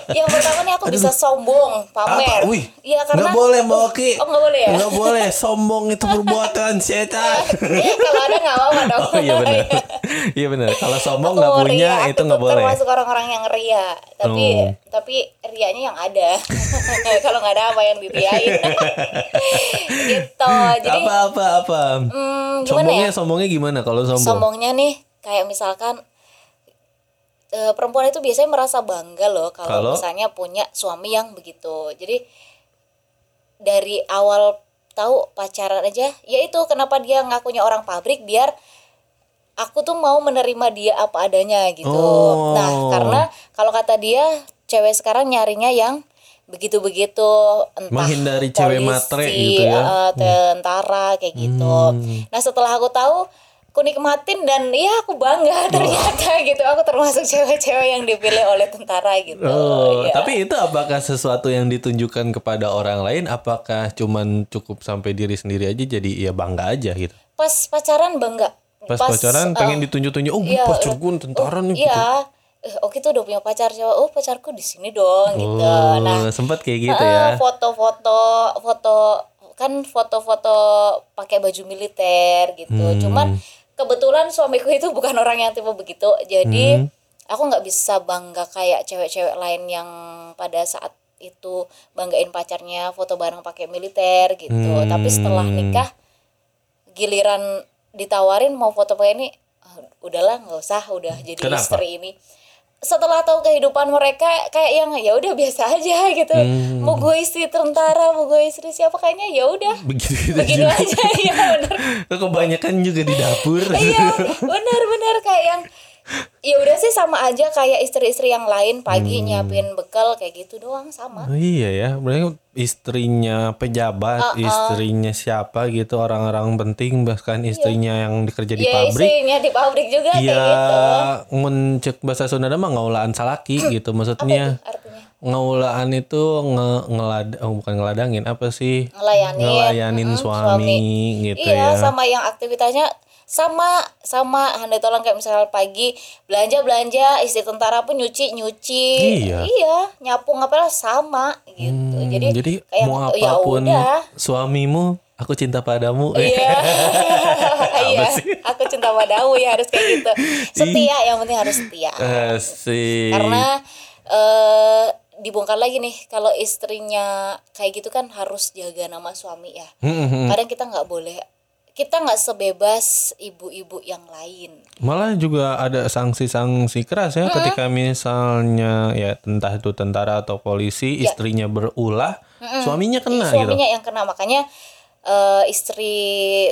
Iya Yang pertama nih aku bisa sombong Pamer Apa? Wih, Iya karena nggak boleh Mbak Oki. Oh nggak boleh ya Nggak boleh, sombong itu perbuatan setan. Kalau ada nggak apa-apa dong Oh iya benar. Iya benar. Kalau sombong nggak punya ria, itu nggak boleh. termasuk orang-orang yang ria tapi Oh. tapi rianya yang ada kalau nggak ada apa yang diriain gitu jadi Apa apa apa. hmm, gimana sombongnya ya sombongnya gimana kalau sombong? sombongnya nih kayak misalkan eh, perempuan itu biasanya merasa bangga loh kalau Kalau? misalnya punya suami yang begitu jadi dari awal tahu pacaran aja ya itu kenapa dia ngakunya orang pabrik biar aku tuh mau menerima dia apa adanya gitu Oh. nah karena kalau kata dia cewek sekarang nyarinya yang begitu-begitu entah Menghindari cewek matre gitu ya. eh, tentara kayak gitu Hmm. nah setelah aku tahu aku nikmatin dan ya aku bangga ternyata gitu aku termasuk cewek-cewek yang dipilih oleh tentara gitu Oh, ya. tapi itu apakah sesuatu yang ditunjukkan kepada orang lain? Apakah cuman cukup sampai diri sendiri aja jadi ya bangga aja gitu? pas pacaran bangga Pas, pacaran eh, pengen ditunjuk-tunjuk, oh iya, pacarku tentara oh, nih gitu. iya eh, Oki tuh udah punya pacar cewek oh pacarku di sini dong gitu Oh, nah sempat kayak gitu eh, ya. foto-foto foto kan foto-foto pakai baju militer gitu Hmm. cuman kebetulan suamiku itu bukan orang yang tipe begitu jadi Hmm. aku nggak bisa bangga kayak cewek-cewek lain yang pada saat itu banggain pacarnya foto bareng pakai militer gitu tapi setelah Hmm. nikah giliran ditawarin mau foto pakai ini ah, udahlah nggak usah udah jadi Kenapa? istri ini setelah tahu kehidupan mereka kayak yang ya udah biasa aja gitu Hmm. mau gue istri tentara mau gue istri siapa kayaknya ya udah Begitu begitu aja ya bener Kebanyakan juga di dapur. iya bener bener kayak yang ya udah sih sama aja kayak istri-istri yang lain pagi nyiapin bekal kayak gitu doang sama Oh, iya ya, berarti istrinya pejabat, Uh-uh. istrinya siapa gitu orang-orang penting bahkan istrinya yang dikerja di ya pabrik. istrinya di pabrik juga kayak Ya, gitu mencek bahasa Sunda mah ngaulaan salaki gitu maksudnya. Ngaulaan itu nge ngelad oh, bukan ngeladangin apa sih? ngelayanin Ngelayanin Mm-mm, suami, gitu iya ya. sama yang aktivitasnya sama sama handai tolong kayak misal pagi belanja belanja istri tentara pun nyuci nyuci. Iya. nyapu ngapain sama gitu. Hmm, jadi, jadi kayak mau ya apa pun udah. suamimu, aku cinta padamu. iya. Iya aku cinta padamu ya harus kayak gitu. Setia yang penting harus setia. Asik. karena eh dibongkar lagi nih kalau istrinya kayak gitu kan harus jaga nama suami ya. Hmm, kadang kita nggak boleh kita nggak sebebas ibu-ibu yang lain. Malah juga ada sanksi-sanksi keras ya ketika misalnya ya entah itu tentara atau polisi istrinya berulah, suaminya kena gitu. suaminya yang kena. Makanya eh, istri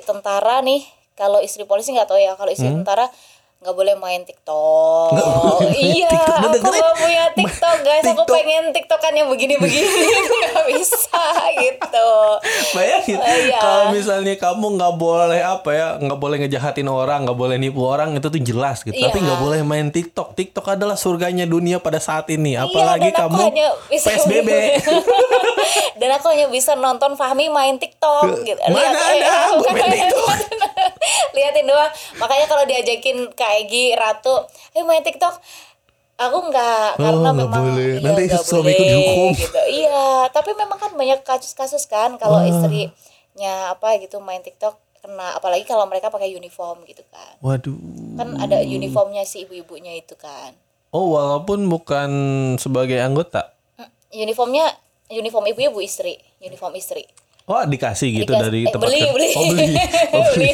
tentara nih kalau istri polisi nggak tahu ya kalau istri tentara nggak boleh main TikTok. Nggak boleh main iya, TikTok. Aku nggak punya TikTok guys. Aku TikTok. pengen TikTokan yang begini-begini nggak bisa gitu. Bayangin Oh, iya. kalau misalnya kamu nggak boleh apa ya nggak boleh ngejahatin orang, nggak boleh nipu orang itu tuh jelas gitu. Iya. Tapi nggak boleh main TikTok. TikTok adalah surganya dunia pada saat ini. Apalagi Iya, dan aku kamu PSBB. dan aku hanya bisa nonton Fahmi main TikTok gitu. Mana Lihat, ada, eh, gua main TikTok. Liatin doang. Makanya kalau diajakin Kak Egi, Ratu, "Eh main TikTok." Aku Oh, nggak karena nggak memang boleh. iya, Nanti nggak suamiku boleh, dihukum. gitu. Iya, tapi memang kan banyak kasus-kasus kan kalau istrinya apa gitu main TikTok kena apalagi kalau mereka pakai uniform gitu kan. Waduh. Kan ada uniformnya si ibu-ibunya itu kan. Oh, walaupun bukan sebagai anggota. uniformnya uniform ibu-ibu istri uniform istri Oh, dikasih gitu Dikasih- dari eh, tempat beli, beli. Oh, beli. Oh, beli.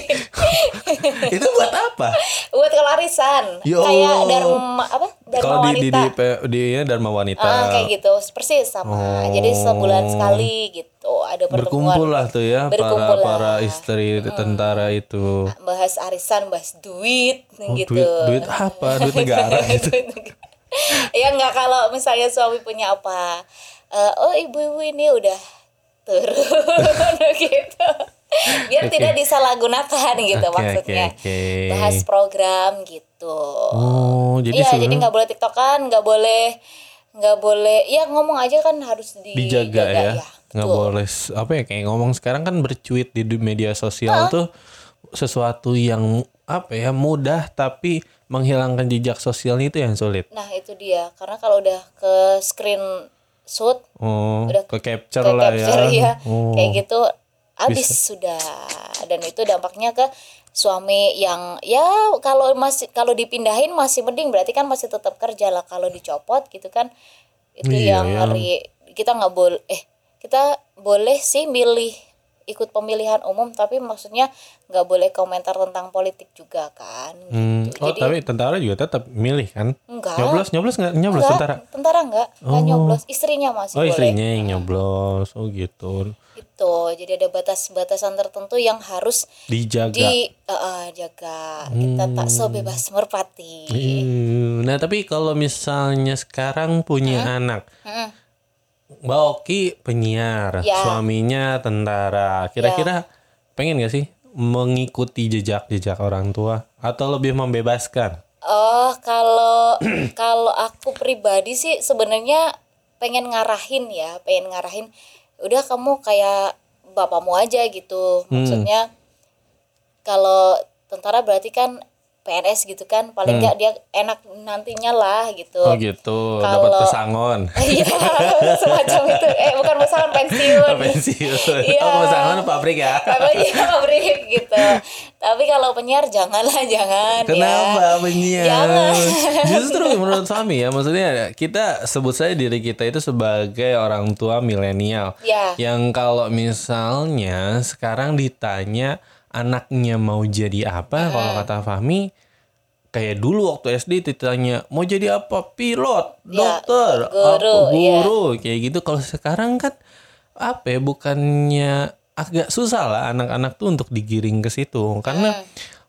Itu buat apa? buat kelarisan Ya kayak dharma apa dharma Kalau di di wanita di, pe- di ya, Dharma Wanita. Ah, kayak gitu persis sama jadi sebulan sekali gitu ada pertemuan Berkumpul lah tuh ya para lah. para istri tentara itu. bahas arisan bahas duit Oh, gitu duit duit apa? Duit negara gitu. ya nggak kalau misalnya suami punya apa eh, oh ibu-ibu ini udah turun gitu biar Oke. tidak disalahgunakan gitu Oke, maksudnya oke, oke. bahas program gitu Oh, jadi Iya, jadi nggak boleh tiktokan nggak boleh nggak boleh ya ngomong aja kan harus dijaga ya. Nggak betul. boleh apa ya kayak ngomong sekarang kan bercuit di media sosial tuh sesuatu yang apa ya mudah tapi menghilangkan jejak sosialnya itu yang sulit. nah itu dia karena kalau udah ke screen shoot. Oh, Udah ke capture ke lah capture ya. ya Oh. kayak gitu habis sudah. Dan itu dampaknya ke suami yang ya kalau masih kalau dipindahin masih mending. Berarti kan masih tetap kerja lah. Kalau dicopot gitu kan itu Iya, yang yang- ngeri. Kita nggak boleh eh kita boleh sih milih ikut pemilihan umum tapi maksudnya nggak boleh komentar tentang politik juga kan Hmm, gitu. Oh, jadi tapi tentara juga tetap milih kan? enggak Nyoblos, nyoblos nggak? Nyoblos enggak, tentara. tentara enggak Oh. nyoblos istrinya masih Oh, boleh istrinya yang nyoblos. Oh, gitu. gitu jadi ada batas-batasan tertentu yang harus Dijaga. di eh, eh, jaga kita tak sebebas merpati Hmm, Nah, tapi kalau misalnya sekarang punya anak, Mm-mm. Mbak Oki penyiar, Ya. suaminya tentara. Kira-kira pengen gak sih mengikuti jejak-jejak orang tua atau lebih membebaskan? oh kalau kalau aku pribadi sih sebenarnya pengen ngarahin ya pengen ngarahin udah kamu kayak bapakmu aja gitu Hmm. maksudnya kalau tentara berarti kan PNS gitu kan paling nggak dia enak nantinya lah gitu Hmm. Oh gitu, Kalau- dapat pesangon. Iya, semacam itu. Eh, bukan pesangon pensiun. Pensiun. Iya. Oh, pesangon pabrik ya? Tapi ya pabrik gitu. Tapi kalau penyiar janganlah, jangan Kenapa ya. penyiar? Jangan. Justru menurut Fami ya, maksudnya kita sebut saja diri kita itu sebagai orang tua milenial. Ya. Yang kalau misalnya sekarang ditanya anaknya mau jadi apa, kalau kata Fahmi kayak dulu waktu SD ditanya mau jadi apa pilot, Ya, dokter, guru, apa ya. guru kayak gitu. Kalau sekarang kan apa ya bukannya agak susah lah anak-anak tuh untuk digiring ke situ karena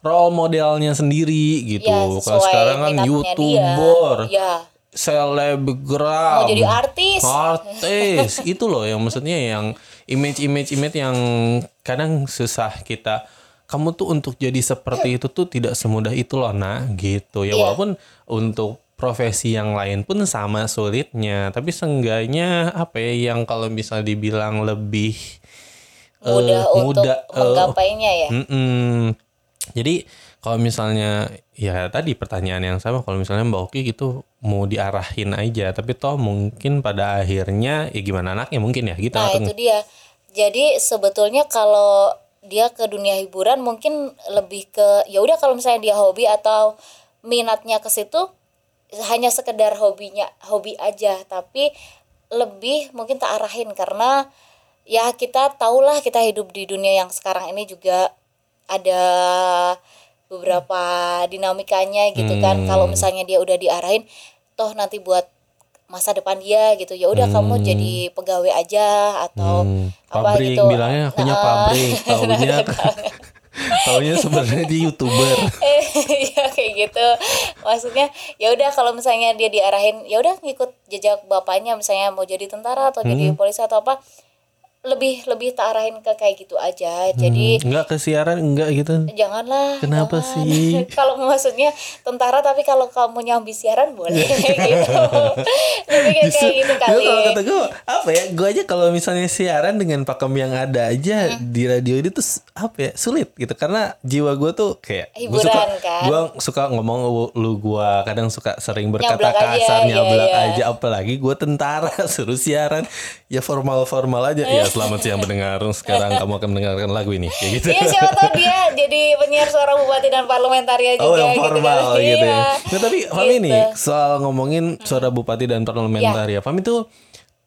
role modelnya sendiri gitu. Hmm. Ya, Kalau sekarang kan youtuber, dia. Ya. selebgram, Mau jadi artis. artis itu loh yang maksudnya yang image-image image yang kadang susah kita kamu tuh untuk jadi seperti itu tuh tidak semudah itu loh nah gitu ya Iya. walaupun untuk profesi yang lain pun sama sulitnya tapi seenggaknya apa ya yang kalau bisa dibilang lebih eh, Mudah untuk mudah, eh, menggapainya ya. Mm-mm. Jadi kalau misalnya ya tadi pertanyaan yang sama kalau misalnya Mbak Oki gitu mau diarahin aja tapi toh mungkin pada akhirnya ya gimana anaknya mungkin ya gitu Nah, itu dia. Jadi sebetulnya kalau dia ke dunia hiburan mungkin lebih ke ya udah kalau misalnya dia hobi atau minatnya ke situ hanya sekedar hobinya hobi aja tapi lebih mungkin tak arahin karena ya kita tahulah kita hidup di dunia yang sekarang ini juga ada beberapa dinamikanya gitu kan Hmm. kalau misalnya dia udah diarahin toh nanti buat masa depan dia gitu. Ya udah kamu jadi pegawai aja atau Hmm, apa pabrik gitu. bilangnya punya Nah, pabrik. Tahunya tahunya sebenarnya dia youtuber. Ya kayak gitu. Maksudnya ya udah kalau misalnya dia diarahin ya udah ngikut jejak bapaknya misalnya mau jadi tentara atau jadi Hmm. polisi atau apa lebih lebih tak arahin ke kayak gitu aja. Jadi enggak ke siaran enggak gitu. Janganlah Kenapa jangan. sih? kalau maksudnya tentara tapi kalau kamu nyambi siaran boleh. Gitu. Lebih kayak, Justru, kayak gitu justru kali. kalau kata gue apa ya gue aja kalau misalnya siaran dengan pakem yang ada aja Hmm. di radio itu tuh apa ya sulit gitu. Karena jiwa gue tuh kayak gue suka kan? gue suka ngomong lu, gue kadang suka sering berkata Nyablak aja, kasar iya, nyablak iya. aja. Apalagi gue tentara suruh siaran. Ya formal formal aja ya selamat siang pendengar. Sekarang kamu akan mendengarkan lagu ini, kayak gitu. Iya siapa tahu dia jadi penyiar suara bupati dan parlementaria juga Oh yang gitu formal kan. gitu, ya. Nah, tapi Fami nih Gitu. soal ngomongin suara bupati dan parlementaria. Fami tuh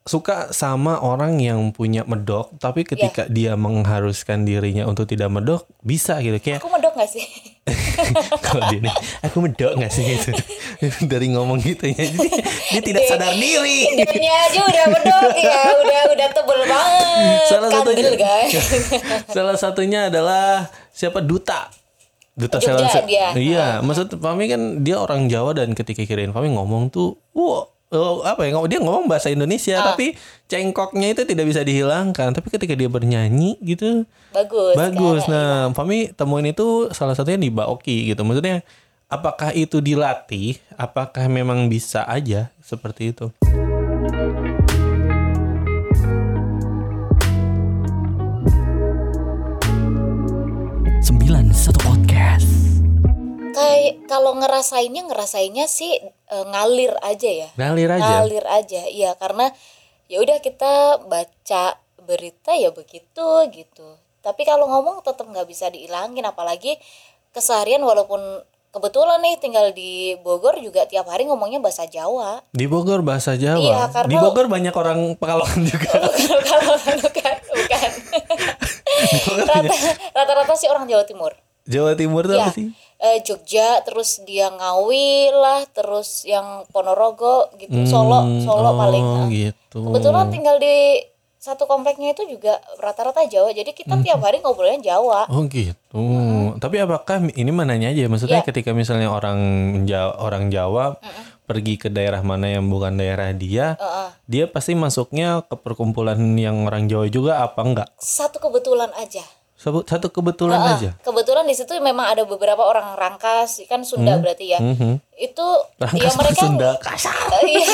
suka sama orang yang punya medok, tapi ketika dia mengharuskan dirinya untuk tidak medok, bisa gitu kayak Aku medok gak sih? kalau dia nih, aku medok nggak sih gitu dari ngomong gitu ya, jadi dia tidak sadar diri. Dianya aja udah medok ya, udah udah tebel banget. Salah Kandel satunya, guys. salah satunya adalah siapa duta. Duta Jogja dia. Iya, maksud Fami kan dia orang Jawa dan ketika kirain Fami ngomong tuh, wow, oh, apa ya? ngomong- Dia ngomong bahasa Indonesia, Ah. tapi cengkoknya itu tidak bisa dihilangkan. Tapi ketika dia bernyanyi gitu, Bagus. bagus. kan? Nah, Fami temuin itu salah satunya di Baoki gitu. Maksudnya, apakah itu dilatih? Apakah memang bisa aja seperti itu? sembilan satu podcast. Kayak kalau ngerasainnya ngerasainnya sih eh, ngalir aja ya. Ngalir aja. Ngalir aja. Iya, karena ya udah kita baca berita ya begitu gitu. Tapi kalau ngomong tetap nggak bisa dihilangin apalagi keseharian walaupun kebetulan nih tinggal di Bogor juga tiap hari ngomongnya bahasa Jawa. Di Bogor bahasa Jawa. Iya, karena- Di Bogor banyak orang Pekalongan juga. Bukan, bukan, bukan, bukan. Rata- Rata-rata sih orang Jawa Timur. Jawa Timur itu Ya, apa sih? Eh, Jogja, terus dia Ngawi lah, terus yang Ponorogo gitu, Solo, Solo paling. Oh nah. gitu. Kebetulan tinggal di satu kompleknya itu juga rata-rata Jawa, jadi kita Hmm. tiap hari ngobrolnya Jawa. Oh gitu. Tapi apakah ini mananya aja? Maksudnya Iya. ketika misalnya orang Jawa, orang Jawa pergi ke daerah mana yang bukan daerah dia, Heeh. dia pasti masuknya ke perkumpulan yang orang Jawa juga apa enggak? Satu kebetulan aja. Satu, satu kebetulan Heeh. aja. Kebetulan di situ memang ada beberapa orang Rangkas, kan Sunda berarti ya. Mhm. Itu Rangkas ya mereka Sunda kasar. Oh iya,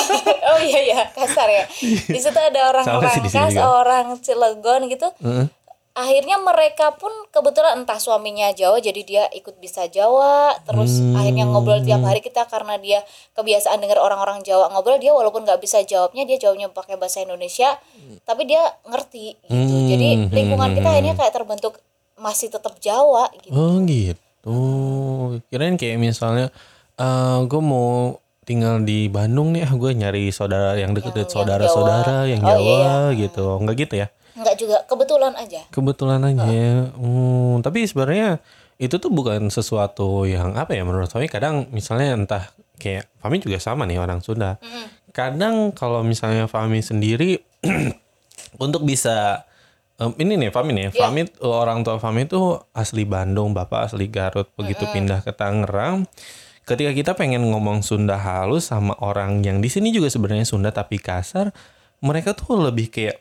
oh iya iya kasar ya. Di situ ada orang Sama Rangkas, orang Cilegon gitu. Heeh. Akhirnya mereka pun kebetulan entah suaminya Jawa jadi dia ikut bisa Jawa. Terus Hmm. akhirnya ngobrol tiap hari kita karena dia kebiasaan dengar orang-orang Jawa ngobrol dia walaupun nggak bisa jawabnya dia jawabnya pakai bahasa Indonesia, tapi dia ngerti gitu. Hmm. Jadi lingkungan kita akhirnya kayak terbentuk masih tetap Jawa gitu. Oh gitu. Kirain kayak misalnya eh gue mau tinggal di Bandung nih, ah gue nyari saudara yang deket Yang- yang saudara-saudara Jawa. yang Oh, Jawa iya. gitu. Enggak gitu ya? Enggak juga kebetulan aja. Kebetulan aja. ya. Hmm, tapi sebenarnya itu tuh bukan sesuatu yang apa ya menurut Fami kadang misalnya entah kayak Fami juga sama nih orang Sunda. Kadang kalau misalnya Fami sendiri untuk bisa em, ini nih Fami nih, Iya. Fami orang tua Fami tuh asli Bandung, bapak asli Garut, begitu pindah ke Tangerang. Ketika kita pengen ngomong Sunda halus sama orang yang di sini juga sebenarnya Sunda tapi kasar, mereka tuh lebih kayak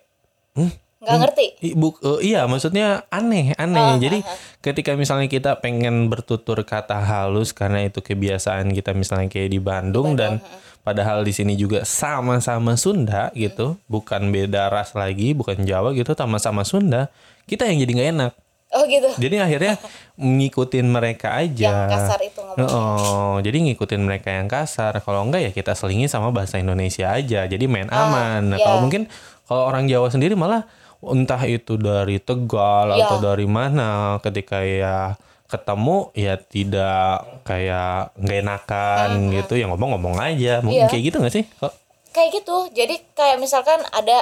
"Hmm, Nggak ngerti. I- buk- eh, iya, maksudnya aneh, aneh. Jadi ketika misalnya kita pengen bertutur kata halus karena itu kebiasaan kita misalnya kayak di Bandung, dan padahal di sini juga sama-sama Sunda gitu, bukan beda ras lagi, bukan Jawa gitu, sama-sama Sunda, kita yang jadi nggak enak. Oh gitu. Jadi akhirnya ngikutin mereka aja. Yang kasar itu ngomongnya. Oh, jadi ngikutin mereka yang kasar. Kalau enggak ya kita selingi sama bahasa Indonesia aja. Jadi main aman. Nah, iya. kalau mungkin kalau orang Jawa sendiri malah entah itu dari Tegal Iya. atau dari mana ketika ya ketemu ya tidak kayak nggak enakan gitu. Ya ngomong-ngomong aja. Mungkin Iya. kayak gitu nggak sih Kok- kayak gitu. Jadi kayak misalkan ada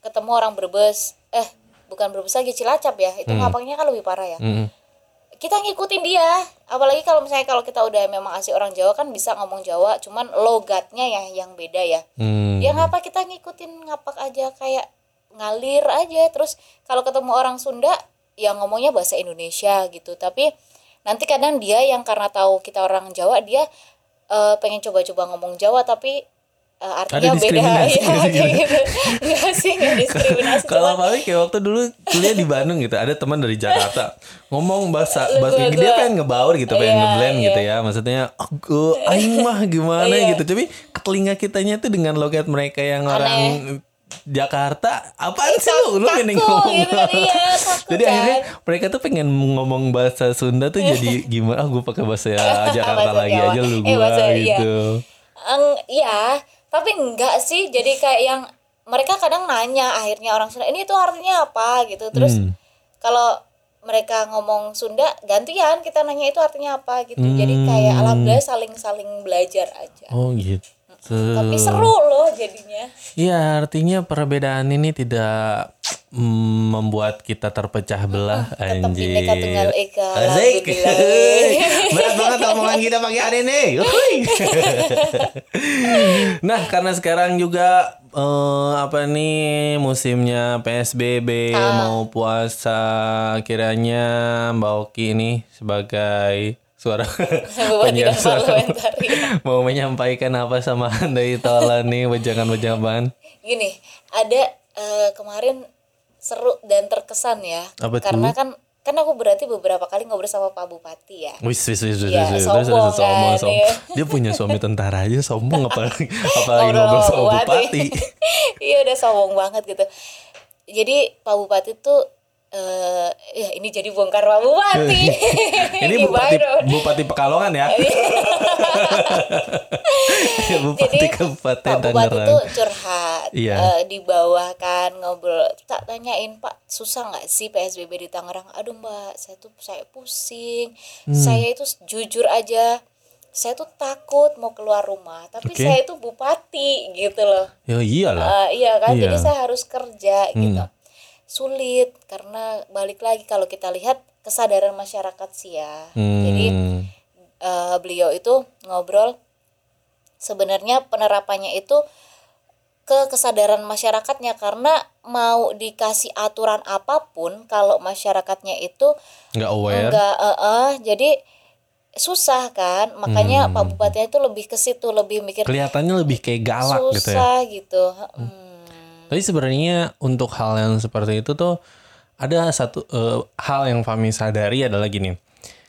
ketemu orang Brebes. Eh bukan Brebes lagi Cilacap ya. Itu ngapaknya kan lebih parah ya. Mm. kita ngikutin dia. Apalagi kalau misalnya kalau kita udah memang asli orang Jawa kan bisa ngomong Jawa cuman logatnya ya yang beda ya. Hmm. ya ngapa kita ngikutin ngapak aja kayak ngalir aja terus kalau ketemu orang Sunda ya ngomongnya bahasa Indonesia gitu tapi nanti kadang dia yang karena tahu kita orang Jawa dia eh, pengen coba-coba ngomong Jawa tapi eh, artinya beda diskriminasi ya nggak kayak gitu enggak sih enggak diskriminasi Kalau paling kayak waktu dulu kuliah di Bandung gitu, ada teman dari Jakarta ngomong bahasa bahasa Gua- dia pengen ngebaur gitu, pengen Iya, ngeblend iya. gitu ya. Maksudnya, oh, gue aing mah gimana Iya. gitu. Tapi telinga kitanya tuh dengan logat mereka yang orang Jakarta, apaan sih lu? Lu pengen kaku ngomong gitu kan, iya, kaku Jadi kan. akhirnya mereka tuh pengen ngomong bahasa Sunda tuh jadi gimana? Ah, gue pakai bahasa Jakarta Bahasa lagi Jawa. aja lu Eh, gua bahasa- iya. gitu. Eng, ya tapi enggak sih jadi kayak yang mereka kadang nanya akhirnya orang Sunda ini tuh artinya apa gitu terus Hmm. kalau mereka ngomong Sunda gantian kita nanya itu artinya apa gitu jadi kayak Hmm. alhamdulillah saling saling belajar aja Oh gitu. Tapi seru loh jadinya Iya, artinya perbedaan ini tidak mm, membuat kita terpecah belah tetap anjir. Bhinneka Tunggal Asik. alhamdulillah. Berat banget omongan kita pagi hari ini. Nah, karena sekarang juga eh, apa nih musimnya PSBB Ah. mau puasa kiranya Mbak Oki ini sebagai suara penyiar tidak suara parlementer, ya. mau menyampaikan apa sama Anda Itola nih wejangan-wejangan gini ada eh, kemarin seru dan terkesan ya Apa tuh? karena kan kan aku berarti beberapa kali ngobrol sama Pak Bupati ya Wis wis wis wis Ya, wis, sombong kan, sombong. ya. Dia punya suami tentara aja sombong apalagi apalagi Ngobrol sama bupati. iya udah sombong banget gitu jadi Pak Bupati tuh eh ya ini jadi bongkar Pak Bupati Ini bupati bupati Pekalongan ya. bupati Jadi Kabupaten Pak Bupati tuh curhat Iya. eh, di bawah kan ngobrol tak tanyain Pak susah nggak sih PSBB di Tangerang aduh Mbak saya tuh saya pusing Hmm. saya itu jujur aja saya tuh takut mau keluar rumah tapi Oke. saya itu bupati gitu loh Ya iyalah. Eh, iya kan Iya. jadi saya harus kerja gitu sulit karena balik lagi kalau kita lihat kesadaran masyarakat sih ya jadi Hmm. eh, beliau itu ngobrol sebenarnya penerapannya itu ke kesadaran masyarakatnya karena mau dikasih aturan apa pun kalau masyarakatnya itu nggak aware. enggak eh, eh, jadi susah kan makanya Hmm. Pak Bupati itu lebih ke situ lebih mikir Kelihatannya lebih kayak galak gitu ya. susah gitu, Hmm. Tapi sebenarnya untuk hal yang seperti itu tuh ada satu eh, hal yang Fami sadari adalah gini.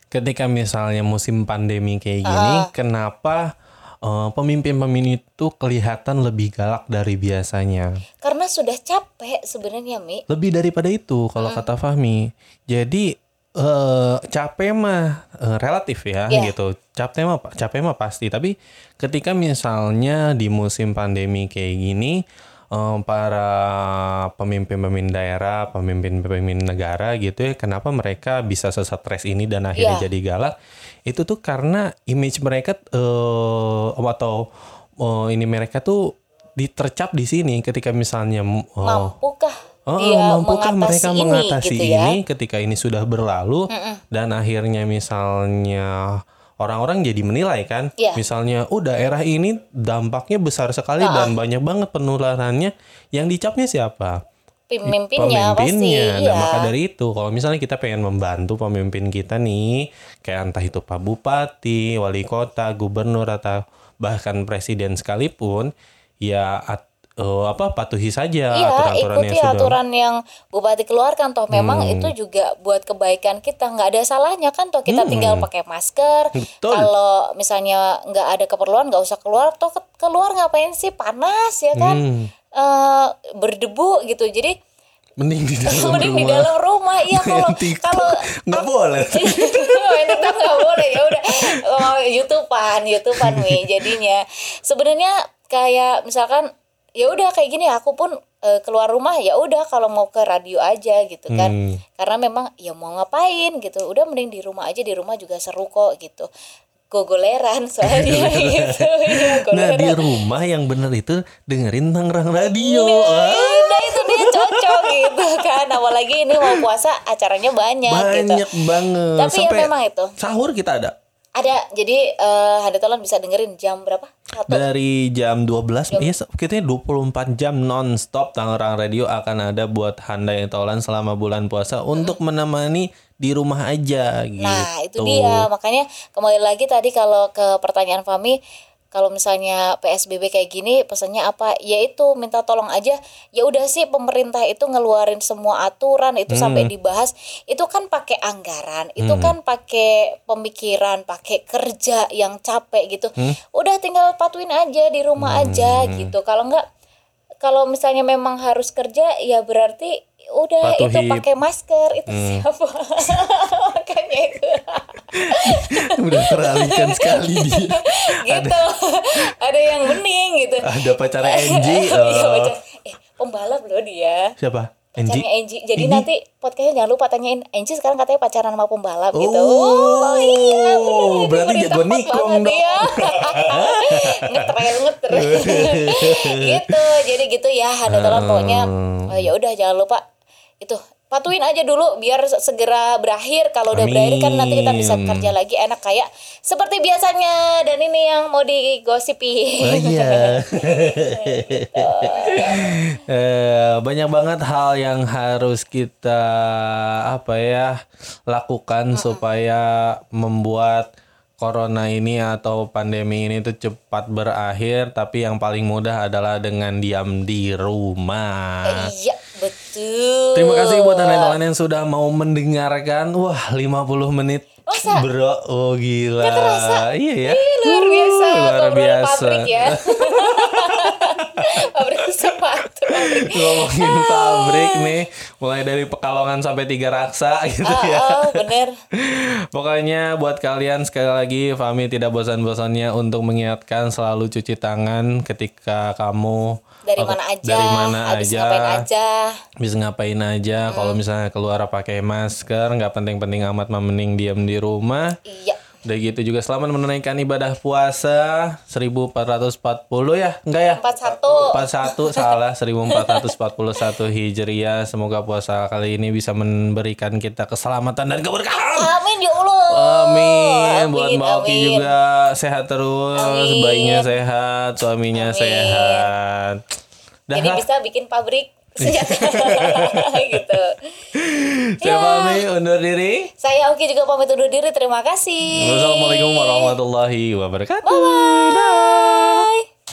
Ketika misalnya musim pandemi kayak gini, kenapa eh, pemimpin-pemimpin itu kelihatan lebih galak dari biasanya? karena sudah capek sebenarnya Mi Lebih daripada itu kalau kata Fahmi. Jadi eh capek mah eh, relatif ya Iya. gitu. Capek mah capek mah pasti, tapi ketika misalnya di musim pandemi kayak gini eh, para pemimpin-pemimpin daerah, pemimpin-pemimpin negara gitu ya, kenapa mereka bisa sesetres ini dan akhirnya Iya. jadi galak? Itu tuh karena image mereka eh atau eh, ini mereka tuh ditercap di sini ketika misalnya eh, mampukah Oh, dia mampukah mereka mengatasi ini mengatasi gitu ya ini ketika ini sudah berlalu dan akhirnya misalnya orang-orang jadi menilai kan, Iya. misalnya oh daerah ini dampaknya besar sekali dan banyak banget penularannya, yang dicapnya siapa? pemimpinnya pasti Pemimpinnya. iya maka dari itu, kalau misalnya kita pengen membantu pemimpin kita nih, kayak entah itu Pak Bupati, Wali Kota, Gubernur atau bahkan Presiden sekalipun, ya at- eh, apa patuhi saja Iya, aturan-aturan yang ikuti sudah Hmm. aturan yang bupati keluarkan toh memang itu juga buat kebaikan kita nggak ada salahnya kan toh kita tinggal pakai masker Hmm. Betul. kalau misalnya nggak ada keperluan nggak usah keluar toh ke- keluar ngapain sih panas ya kan Hmm. Eh, berdebu gitu jadi Mending di dalam mending di rumah. dalam rumah iya kalau kalau nggak boleh. main TikTok nggak boleh ya udah oh, YouTubean YouTubean nih jadinya sebenarnya kayak misalkan ya udah kayak gini aku pun eh, keluar rumah ya udah kalau mau ke radio aja gitu kan Hmm. karena memang ya mau ngapain gitu udah mending di rumah aja di rumah juga seru kok gitu gogoleran soalnya gitu ya, Nah di rumah yang bener itu dengerin Tangerang Radio. Ah, Nah itu dia cocok gitu kan apalagi ini mau puasa acaranya banyak, gitu banyak banget. Tapi ya memang itu. sahur kita ada. Ada jadi eh Handa Tolan bisa dengerin jam berapa? Satu. Dari jam 12 Iya kita 24 jam non-stop Tangerang Radio akan ada buat Handai Tolan selama bulan puasa Untuk menemani di rumah aja gitu Nah, itu dia. Makanya kembali lagi tadi kalau ke pertanyaan Fami, kalau misalnya PSBB kayak gini, pesannya apa? Yaitu minta tolong aja. Ya udah sih pemerintah itu ngeluarin semua aturan itu sampai dibahas. Itu kan pakai anggaran, itu kan pakai pemikiran, pakai kerja yang capek gitu. Udah tinggal patuin aja di rumah aja gitu. Kalau enggak kalau misalnya memang harus kerja ya berarti udah itu Patuhi. pakai masker itu siapa makanya itu Udah teralihkan sekali dia gitu ada yang bening gitu Ada Angie Iya, oh. pacar. eh pembalap loh dia Siapa? Enji? Angie jadi Ini? nanti podcastnya jangan lupa tanyain Angie sekarang katanya pacaran sama pembalap gitu Oh, iya bener. berarti jago nikung dong. ya. ngetrel ngeter gitu jadi gitu ya ada telan pokoknya Hmm. oh, ya udah jangan lupa itu patuin aja dulu biar se- segera berakhir. Kalau udah berakhir kan nanti kita bisa kerja lagi enak kayak seperti biasanya. Dan ini yang mau digosipin. Oh iya. Eh, banyak banget hal yang harus kita apa ya lakukan supaya membuat corona ini atau pandemi ini tuh cepat berakhir. Tapi yang paling mudah adalah dengan diam di rumah. iya betul Terima kasih buat teman-teman yang sudah mau mendengarkan. Wah, 50 menit. Masa? Bro, oh gila. Iya ya. Ih, luar biasa Uh, luar ngobrolan biasa. pabrik ya pabrik sepatu pabrik Ngomongin pabrik nih, mulai dari Pekalongan sampai Tiga Raksa gitu ah, ya. ah, bener Pokoknya buat kalian sekali lagi Fami tidak bosan-bosannya untuk mengingatkan selalu cuci tangan ketika kamu dari oh, mana aja dari mana habis aja, ngapain aja bisa ngapain aja. Kalau misalnya keluar pakai masker, nggak penting-penting amat mah mending diam di rumah. iya Udah gitu juga selamat menunaikan ibadah puasa 1440 ya? Enggak ya? empat satu 41 salah 1441 Hijriah. Semoga puasa kali ini bisa memberikan kita keselamatan dan keberkahan. amin ya Allah Amin. Buat Mbak Oki juga sehat terus, Amin. bayinya sehat, suaminya Amin. sehat. Dah jadi lah. bisa bikin pabrik gitu Saya pamit undur diri. saya Oki juga pamit undur diri terima kasih Wassalamualaikum warahmatullahi wabarakatuh. Bye-bye. Dah.